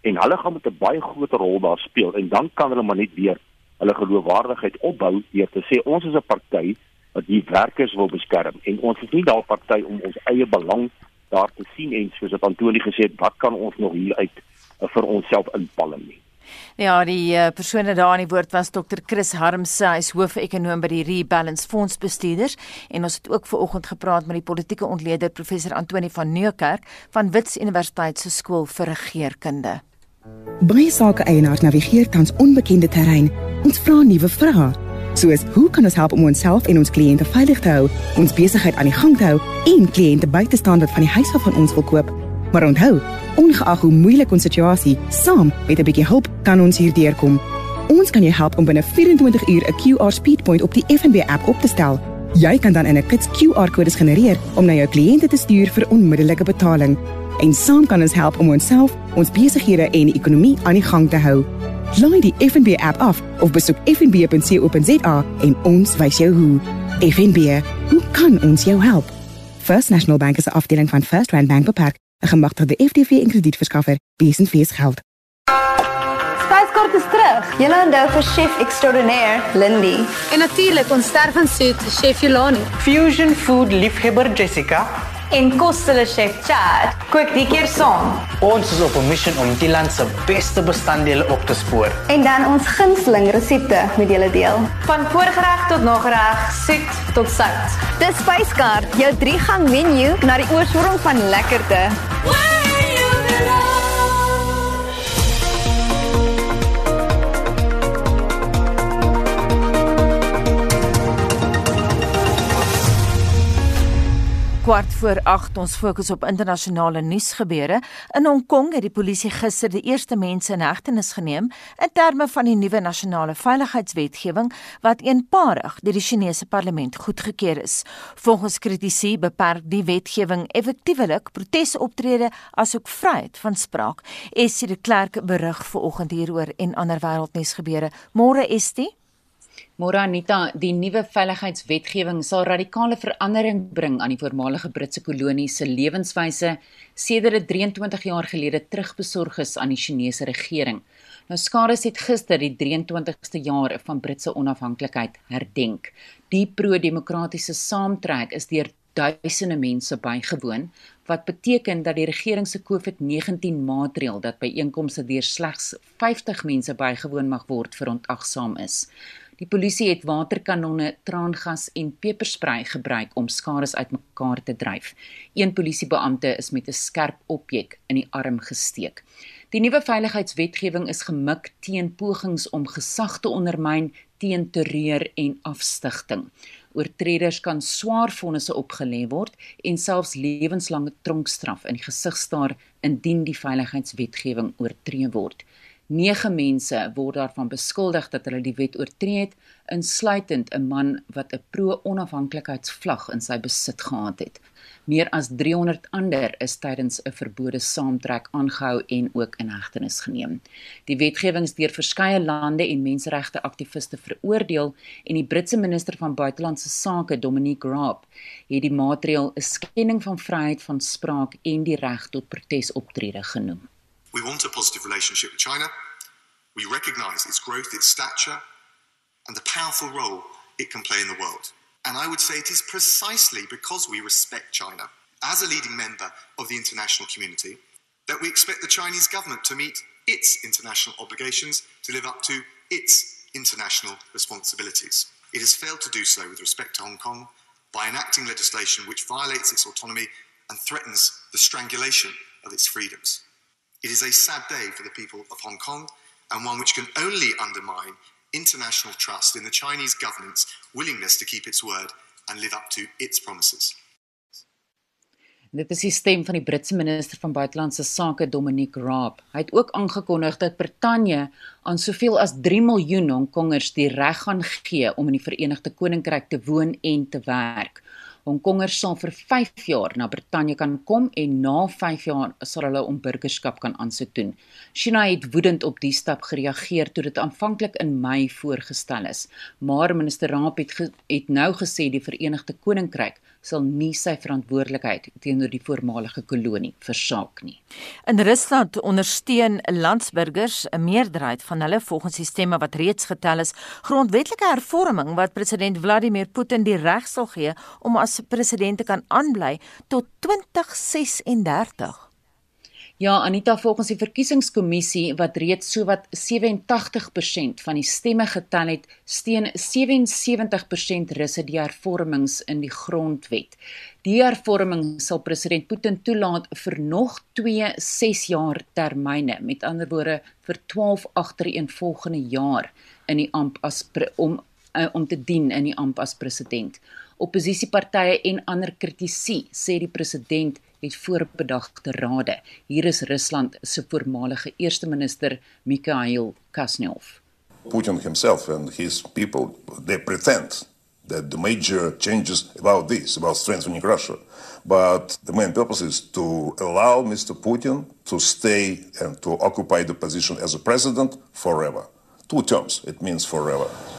en hulle gaan met 'n baie groot rol daar speel en dan kan hulle maar net weer hulle geloofwaardigheid opbou deur te sê ons is 'n party wat die werkers wil beskerm en ons is nie daar party om ons eie belang daar te sien en soos wat Antoni gesê het wat kan ons nog hier uit uh, vir onsself inpalm nie Ja, die uh, persone daar aan die woord was Dr. Chris Harmse, hy's hoof-ekonoom by die Rebalance Fonds bestuurders en ons het ook ver oggend gepraat met die politieke ontleder professor Antoni van Nieuwkerk van Wits Universiteit se skool vir regeringskunde. Baie sake eienaars navigeer tans onbekende terrein. Ons vra nuwe vrae soos hoe kan ons help om onsself en ons kliënte veilig te hou, ons besigheid aan die gang te hou en kliënte by te staan wat van die huis af van ons wil koop. Maar onthou, ongeag hoe moeilik ons situasie, saam met 'n bietjie hulp kan ons hierdeur kom. Ons kan jou help om binne 24 uur 'n QR speedpoint op die FNB app op te stel. Jy kan dan in 'n kits QR-kodes genereer om na jou kliënte te stuur vir onmiddellike betaling. En saam kan ons help om onsself, ons besighede en die ekonomie aan die gang te hou. Laai die FNB app af of besoek fnb.co.za en ons wys jou hoe. FNB, hoe kan ons jou help? First National Bank is 'n afdeling van First Rand Bank beperk, 'n gemagtigde FTV en kredietverskaffer, besenfees geld. Spyskaart is terug. Julle onthou vir chef extraordinaire Lindy. En natuurlik ons stervensoet chef Jolani. Fusion food liefhebber Jessica En kosstele chef Chad. Kook die keer saam. Ons is op 'n missie om die land se beste bestanddele op te spoor. En dan ons gunsteling resepte met julle deel. Van voorgereg tot nagereg, soet tot sout. Dis Spyskaart, jou 3-gang menu na die oorsprong van lekkerte. Whoa! Kwart voor 8 ons fokus op internasionale nuusgebeure. In Hong Kong het die polisie gister die eerste mense in hegtenis geneem in terme van die nuwe nasionale veiligheidswetgewing wat eenparig deur die Chinese parlement goedgekeur is. Volgens kritici beperk die wetgewing effektiewelik protesoptrede asook vryheid van spraak. Essie de Klerk berig vanoggend hieroor en ander wêreldnuusgebeure. Môre Estie Môre Anita, die nuwe veiligheidswetgewing sal radikale verandering bring aan die voormalige Britse kolonie se lewenswyse sedert dit 23 jaar gelede terugbesorg is aan die Chinese regering. Nou Skades het gister die 23ste jaar van Britse onafhanklikheid herdenk. Die pro-demokratiese saamtrek is deur duisende mense bygewoon wat beteken dat die regering se COVID-19 maatreël dat byeenkomste deur slegs 50 mense bygewoon mag word verontagsaam is. Die polisie het waterkanonne, traangas en peperspray gebruik om skades uitmekaar te dryf. Een polisiebeampte is met 'n skerp objek in die arm gesteek. Die nuwe veiligheidswetgewing is gemik teen pogings om gesag te ondermyn, teen terreur en afstigting. Oortreders kan swaar vonnisse opgelê word en selfs lewenslange tronkstraf in die gesig staar indien die veiligheidswetgewing oortree word. 9 mense word daarvan beskuldig dat hulle die wet oortree het, insluitend 'n man wat 'n pro-onafhanklikheidsvlag in sy besit gehad het. Meer as 300 ander is tydens 'n verbode saamtrek aangehou en ook in hegtenis geneem. Die wetgewing is deur verskeie lande en menseregte aktiviste veroordeel en die Britse minister van buitelandse sake, Dominic Raab, het die maatreël 'n skending van vryheid van spraak en die reg tot protesoptrede genoem. We want a positive relationship with China. We recognize its growth, its stature, and the powerful role it can play in the world. And I would say it is precisely because we respect China as a leading member of the international community that we expect the Chinese government to meet its international obligations to live up to its international responsibilities. It has failed to do so with respect to Hong Kong by enacting legislation which violates its autonomy and threatens the strangulation of its freedoms. It is a sad day for the people of Hong Kong and one which can only undermine international trust in the Chinese government's willingness to keep its word and live up to its promises. Dit is die stem van die Britse minister van buitelandse sake Dominic Raab. Hy het ook aangekondig dat Brittanje aan soveel as 3 miljoen Hongkongers die reg gaan gee om in die Verenigde Koninkryk te woon en te werk. Hongkongers sal vir 5 jaar na Brittanje kan kom en na 5 jaar sal hulle om burgerskap kan aansoek doen. China het woedend op die stap gereageer toe dit aanvanklik in Mei voorgestel is, maar minister Raab het, het nou gesê die Verenigde Koninkryk sal nie sy verantwoordelikheid teenoor die voormalige kolonie versaak nie. In Rusland ondersteun landsburgers 'n meerderheid van hulle volgens die stemme wat reeds getel is, grondwetlike hervorming wat president Vladimir Putin die reg sal gee om as president te kan aanbly tot 2036. Ja, Anita, volgens die verkiesingskommissie wat reeds sowat 87% van die stemme getel het, steun 77% Russe die hervormings in die grondwet. Die hervorming sal president Putin toelaat vir nog 2 6 jaar termyne, met ander woorde vir 12 agtereenvolgende jaar in die amp as om uh, om te dien in die amp as president. Opposisiepartye en ander kritici sê die president het voorbedagte rade. Hier is Rusland se voormalige eerste minister Mikhail Kasnyov. Putin himself and his people they pretend that the major changes about this about strengthening Russia but the main purpose is to allow Mr Putin to stay and to occupy the position as a president forever two terms it means forever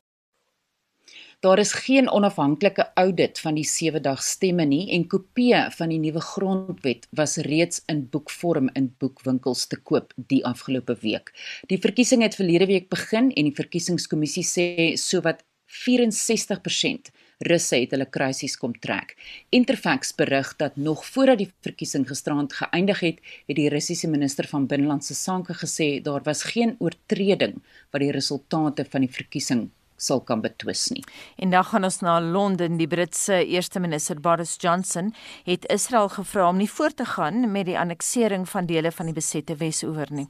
Daar is geen onafhanklike audit van die 7 dag stemme nie en kopieë van die nuwe grondwet was reeds in boekvorm in boekwinkels te koop die afgelope week. Die verkiesing het verlede week begin en die verkiesingskommissie sê sowat 64% Russe het hulle kruisies kom trek. Interfax berig dat nog voordat die verkiesing gisterand geëindig het, het die Russiese minister van binnelandse sake gesê daar was geen oortreding wat die resultate van die verkiesing sal kan betwis nie. En dan gaan ons na Londen. Die Britse eerste minister Boris Johnson het Israel gevra om nie voort te gaan met die anneksering van dele van die besette Wes-oewer nie.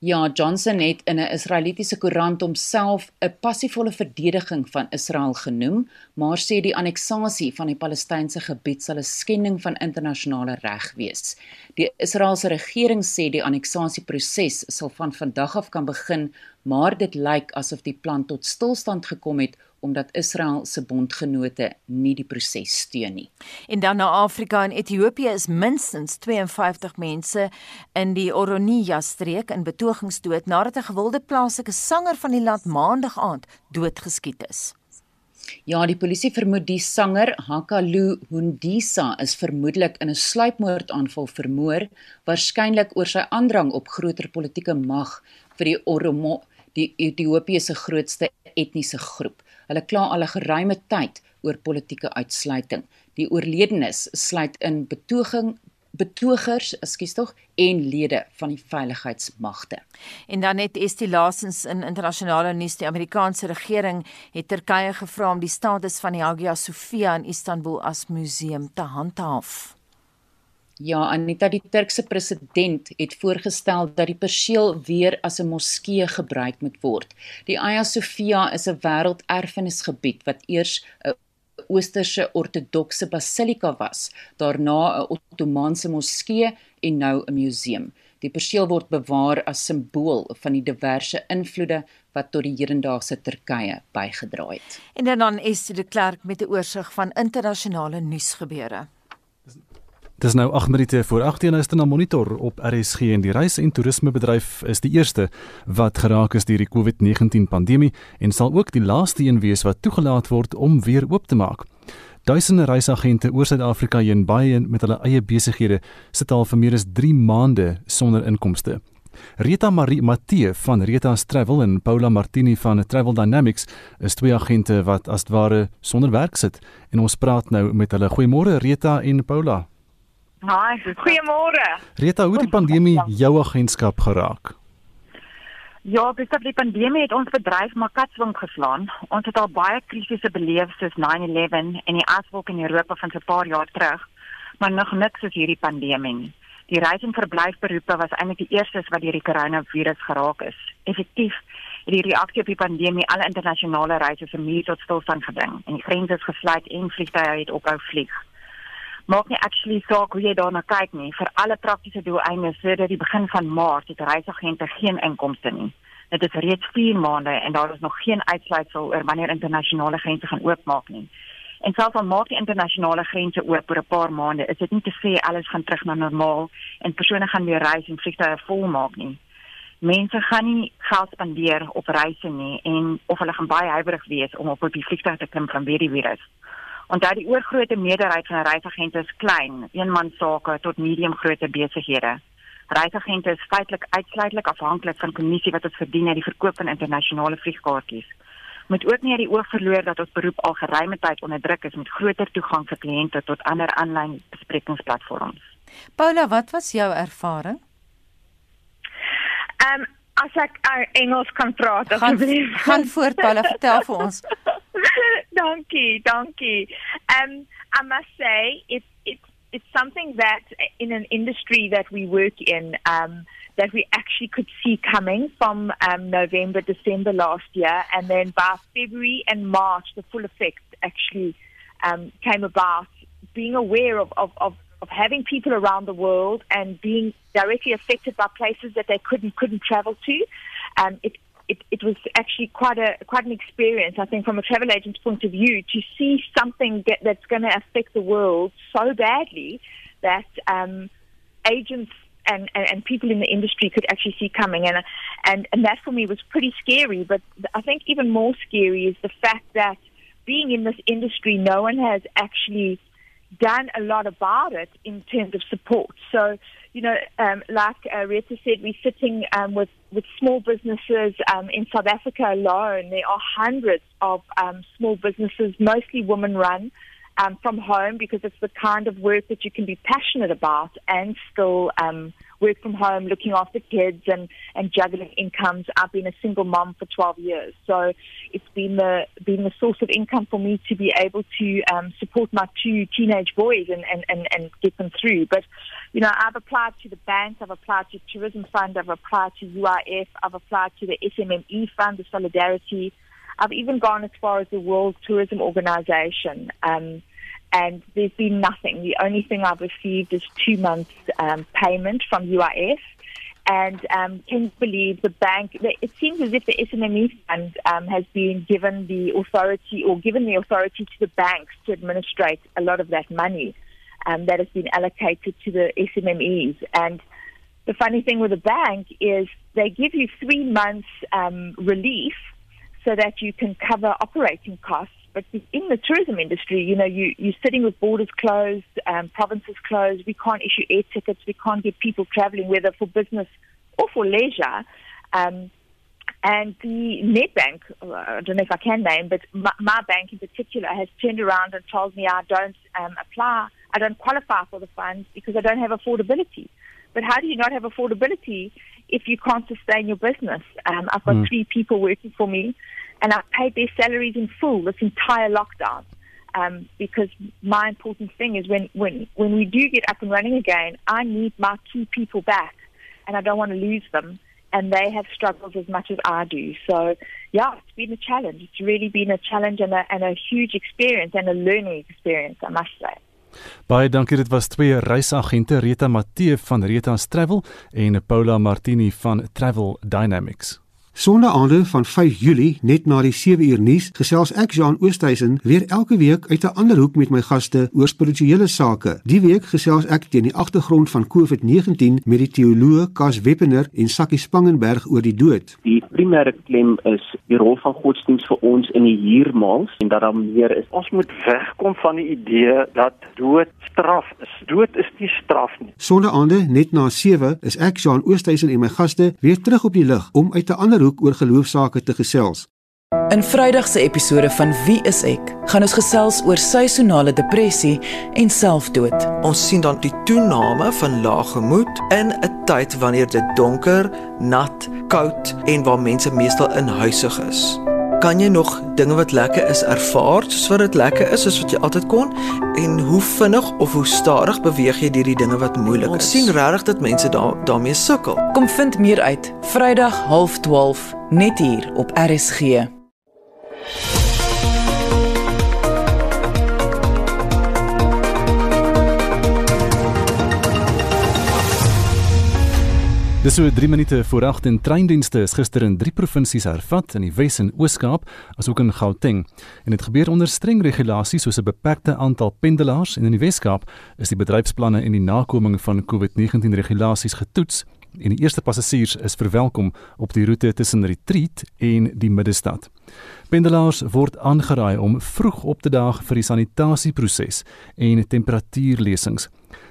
Ja, Johnson het in 'n Israelitiese koerant homself 'n passievolle verdediging van Israel genoem, maar sê die anneksasie van die Palestynse gebied sal 'n skending van internasionale reg wees. Die Israeliese regering sê die anneksasieproses sal van vandag af kan begin, maar dit lyk asof die plan tot stilstand gekom het omdat Israel se bondgenote nie die proses steun nie. En dan na Afrika en Ethiopië is minstens 52 mense in die Oronia streek in betogings dood nadat 'n gewilde plaaslike sanger van die land maandag aand doodgeskiet is. Ja, die polisie vermoed die sanger Hakalu Hundisa is vermoedelik in 'n sluipmoordaanval vermoor, waarskynlik oor sy aandrang op groter politieke mag vir die Oromo, die Ethiopië se grootste etniese groep. Hulle kla al 'n geruime tyd oor politieke uitsluiting. Die oorledenes sluit in betoging betogers, ekskuus tog, en lede van die veiligheidsmagte. En dan net is die laasens in internasionale nuus die Amerikaanse regering het Turkye gevra om die status van die Hagia Sophia in Istanbul as museum te handhaaf. Ja, Anita, die Turkse president het voorgestel dat die perseel weer as 'n moskee gebruik moet word. Die Hagia Sophia is 'n wêrelderfenisgebied wat eers 'n Oosterse ortodokse basilika was, daarna 'n Ottomaanse moskee en nou 'n museum. Die perseel word bewaar as simbool van die diverse invloede wat tot die hedendaagse Turkye bygedra het. En dan is die klerk met 'n oorsig van internasionale nuusgebeure. Dis nou 8 minute voor 18 is dit na monitor op RSG en die reis- en toerismebedryf is die eerste wat geraak is deur die COVID-19 pandemie en sal ook die laaste een wees wat toegelaat word om weer oop te maak. Duisende reisagente oor Suid-Afrika heen baie met hulle eie besighede sit al vir meer as 3 maande sonder inkomste. Rita Marie Matthee van Rita's Travel en Paula Martini van Travel Dynamics is twee agente wat as ware sonder werk sit en ons praat nou met hulle. Goeiemôre Rita en Paula. Haai, goeiemôre. Rita, hoe het die pandemie jou agentskap geraak? Ja, besef die pandemie het ons bedryf maar katswink geslaan. Ons het al baie krisisse beleef soos 9/11 en die aswolk in Europa van so 'n paar jaar terug, maar nog niks soos hierdie pandemie nie. Die reis- en verblyfberoepe was eintlik die eerstes wat deur die koronavirus geraak is. Effektief het die reaksie op die pandemie alle internasionale reise vermeer tot stilstand gebring en die grense is gesluit en vliegtye het ophou vlieg maak nie actually saak hoe jy daarna kyk nie. Vir alle praktiese doeleindes sedert die begin van Maart het reisagente geen inkomste nie. Dit is reeds 4 maande en daar is nog geen uitsluitsel oor wanneer internasionale grense gaan oopmaak nie. En selfs al maak die internasionale grense oop oor 'n paar maande, is dit nie te sê alles gaan terug na normaal en persone gaan weer reis en vliegtye volmaak nie. Mense gaan nie geld spandeer op reise nie en of hulle gaan baie huiwerig wees om op 'n vliegtuig te klim van weer die virus. Onthou die oorgrootste meerderheid van reisagente is klein, eenmansake tot medium grootte besighede. Reisagente is feitelik uitsluitlik afhanklik van kommissie wat ons verdien uit die verkoop van internasionale vliegkaartjies. Moet ook nie uit die oog verloor dat ons beroep al geruime tyd onder druk is met groter toegang vir kliënte tot ander aanlyn besprekingsplatforms. Paula, wat was jou ervaring? Ehm um, as ek uh, Engels kan praat asseblief. Gaan, gaan voort Paula, vertel vir ons. donkey, donkey. Um, I must say it's it's it's something that in an industry that we work in, um, that we actually could see coming from um, November, December last year, and then by February and March, the full effect actually um, came about. Being aware of, of, of of having people around the world and being directly affected by places that they couldn't couldn't travel to. Um, it, it it was actually quite a quite an experience, I think, from a travel agent's point of view, to see something that's going to affect the world so badly that um, agents and, and, and people in the industry could actually see coming. And, and, and that for me was pretty scary. But I think even more scary is the fact that being in this industry, no one has actually done a lot about it in terms of support. So, you know, um, like uh, Rita said, we're sitting um, with, with small businesses um, in South Africa alone. There are hundreds of um, small businesses, mostly women run, um, from home because it's the kind of work that you can be passionate about and still um, work from home, looking after kids and, and juggling incomes. I've been a single mom for 12 years, so it's been the been the source of income for me to be able to um, support my two teenage boys and, and, and, and get them through. But you know, I've applied to the banks, I've applied to Tourism Fund, I've applied to UIF, I've applied to the SMME Fund, the Solidarity. I've even gone as far as the World Tourism Organization. Um, and there's been nothing. The only thing I've received is two months um, payment from UIF. And um, can you believe the bank? It seems as if the SMME fund um, has been given the authority or given the authority to the banks to administrate a lot of that money um, that has been allocated to the SMMEs. And the funny thing with the bank is they give you three months um, relief so that you can cover operating costs but in the tourism industry, you know, you, you're sitting with borders closed, um, provinces closed. We can't issue air tickets. We can't get people traveling, whether for business or for leisure. Um, and the Nedbank, uh, I don't know if I can name, but my, my, bank in particular has turned around and told me I don't um, apply, I don't qualify for the funds because I don't have affordability. But how do you not have affordability if you can't sustain your business? Um, I've got mm. three people working for me and I've paid their salaries in full this entire lockdown. Um, because my important thing is when, when, when we do get up and running again, I need my key people back, and I don't want to lose them. And they have struggled as much as I do. So, yeah, it's been a challenge. It's really been a challenge and a, and a huge experience and a learning experience, I must say. Baie dankie dit was twee reisagente Rita Matthee van Rita's Travel en Paula Martini van Travel Dynamics. Sondaande van 5 Julie net na die 7 uur nuus gesels ek Jean Oosthuizen weer elke week uit 'n ander hoek met my gaste oor spirituele sake. Die week gesels ek teen die agtergrond van COVID-19 met die teoloog Kas Weppener en Sakkie Spangenberg oor die dood. Die primêre klem is die rol van godsdienst vir ons in die hiermaals en dat daar meer is. Ons moet wegkom van die idee dat dood straf is. Dood is nie straf nie. Sondaande net na 7 is ek Jean Oosthuizen en my gaste weer terug op die lig om uit 'n ander hoek oor geloofsaake te gesels. In Vrydag se episode van Wie is ek, gaan ons gesels oor seisonale depressie en selfdood. Ons sien dan die toename van lae gemoed in 'n tyd wanneer dit donker, nat, koud en waar mense meestal in huisig is. Kan jy nog dinge wat lekker is ervaar soos wat dit lekker is soos wat jy altyd kon en hoe vinnig of hoe stadig beweeg jy deur die dinge wat moeilik is? Ons sien regtig dat mense daar daarmee sukkel. Kom vind meer uit Vrydag 12:30 net hier op RSG. Dis so 3 minute voor 8 en treindienste is gister in drie provinsies hervat in die Wes en Oos-Kaap asook in Gauteng. En dit gebeur onder streng regulasies soos 'n beperkte aantal pendelaars en in die Wes-Kaap is die bedryfsplanne en die nakoming van COVID-19 regulasies getoets en die eerste passasiers is verwelkom op die roete tussen Retreat en die middestad. Pendelaars word aangeraai om vroeg op te daag vir die sanitasieproses en temperatuurlesings.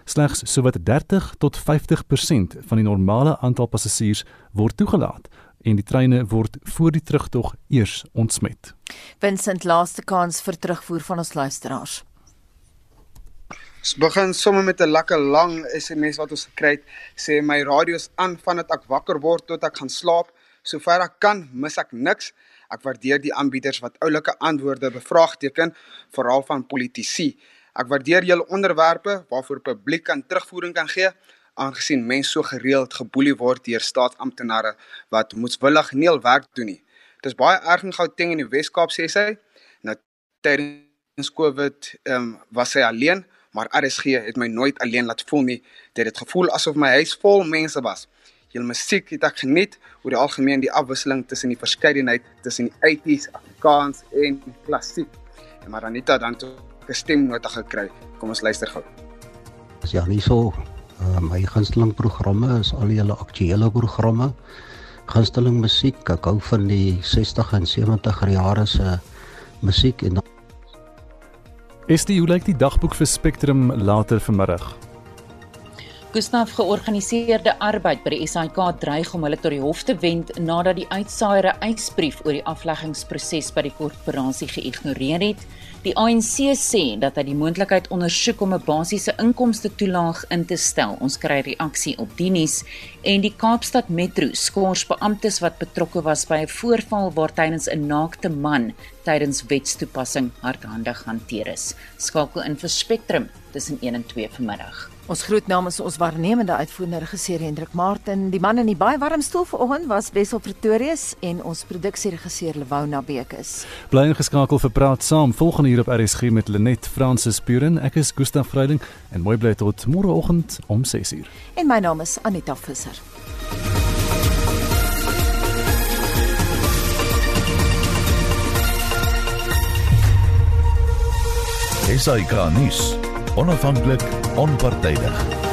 Slegs sowat 30 tot 50% van die normale aantal passasiers word toegelaat en die treine word voor die terugtog eers ontsmet. Vincent laaste kans vir terugvoer van ons luisteraars. Ons begin sommer met 'n lekker lang SMS wat ons gekry het. Sê my radio is aan vandat ek wakker word tot ek gaan slaap. Sover ek kan, mis ek niks. Ek waardeer die aanbieders wat oulike antwoorde bevraagteken, veral van politici. Ek waardeer julle onderwerpe waarvoor publiek kan terugvoering kan gee, aangesien mense so gereeld geboelie word deur staatsamptenare wat moetswillig nie hul werk doen nie. Dit is baie erg in Gauteng in die Wes-Kaap sê sy. Nou tydens Covid ehm um, was sy alleen maar RSG het my nooit alleen laat voel nie. Dit het gevoel asof my huis vol mense was. Jul musiek het ek geniet oor die algemeen die afwisseling tussen die verskeidenheid tussen die 80s, Afrikaans en klassiek. En maar Anita dan toe 'n stemnota gekry. Kom ons luister gou. Ja, nie so. Uh, my gunsteling programme is al die hele aktuelle programme. Gunsteling musiek, ek hou van die 60 en 70er jare se musiek en Is die hoe lyk die dagboek vir Spectrum later vanmiddag? Gustaf georganiseerde arbeid by die SAIK dreig om hulle tot die hof te wend nadat die uitsaaiere eisbrief oor die afleggingsproses by die korporasie geïgnoreer het. Die ANC sê dat hy die moontlikheid ondersoek om 'n basiese inkomste toelaag in te stel. Ons kry reaksie op die nuus en die Kaapstad Metro skors beamptes wat betrokke was by 'n voorval waar tydens 'n naakte man tydens wetstoepassing hardhandig hanteer is. Skakel in vir Spectrum tussen 1 en 2 vanmiddag. Ons groet namens ons waarnemende uitvoerende regisseur Hendrik Martin. Die man in die baie warm stoel vanoggend was Wessel Pretorius en ons produksieregisseur Lewona Bekes. Bly ingeskakel vir praat saam volgende hier op RSG met Lenet Fransis Puren. Ek is Gustaf Vreiding en mooi bly tot môreoggend om 6:00. En my naam is Anita Visser. SAK nuus onafhanklik onpartydig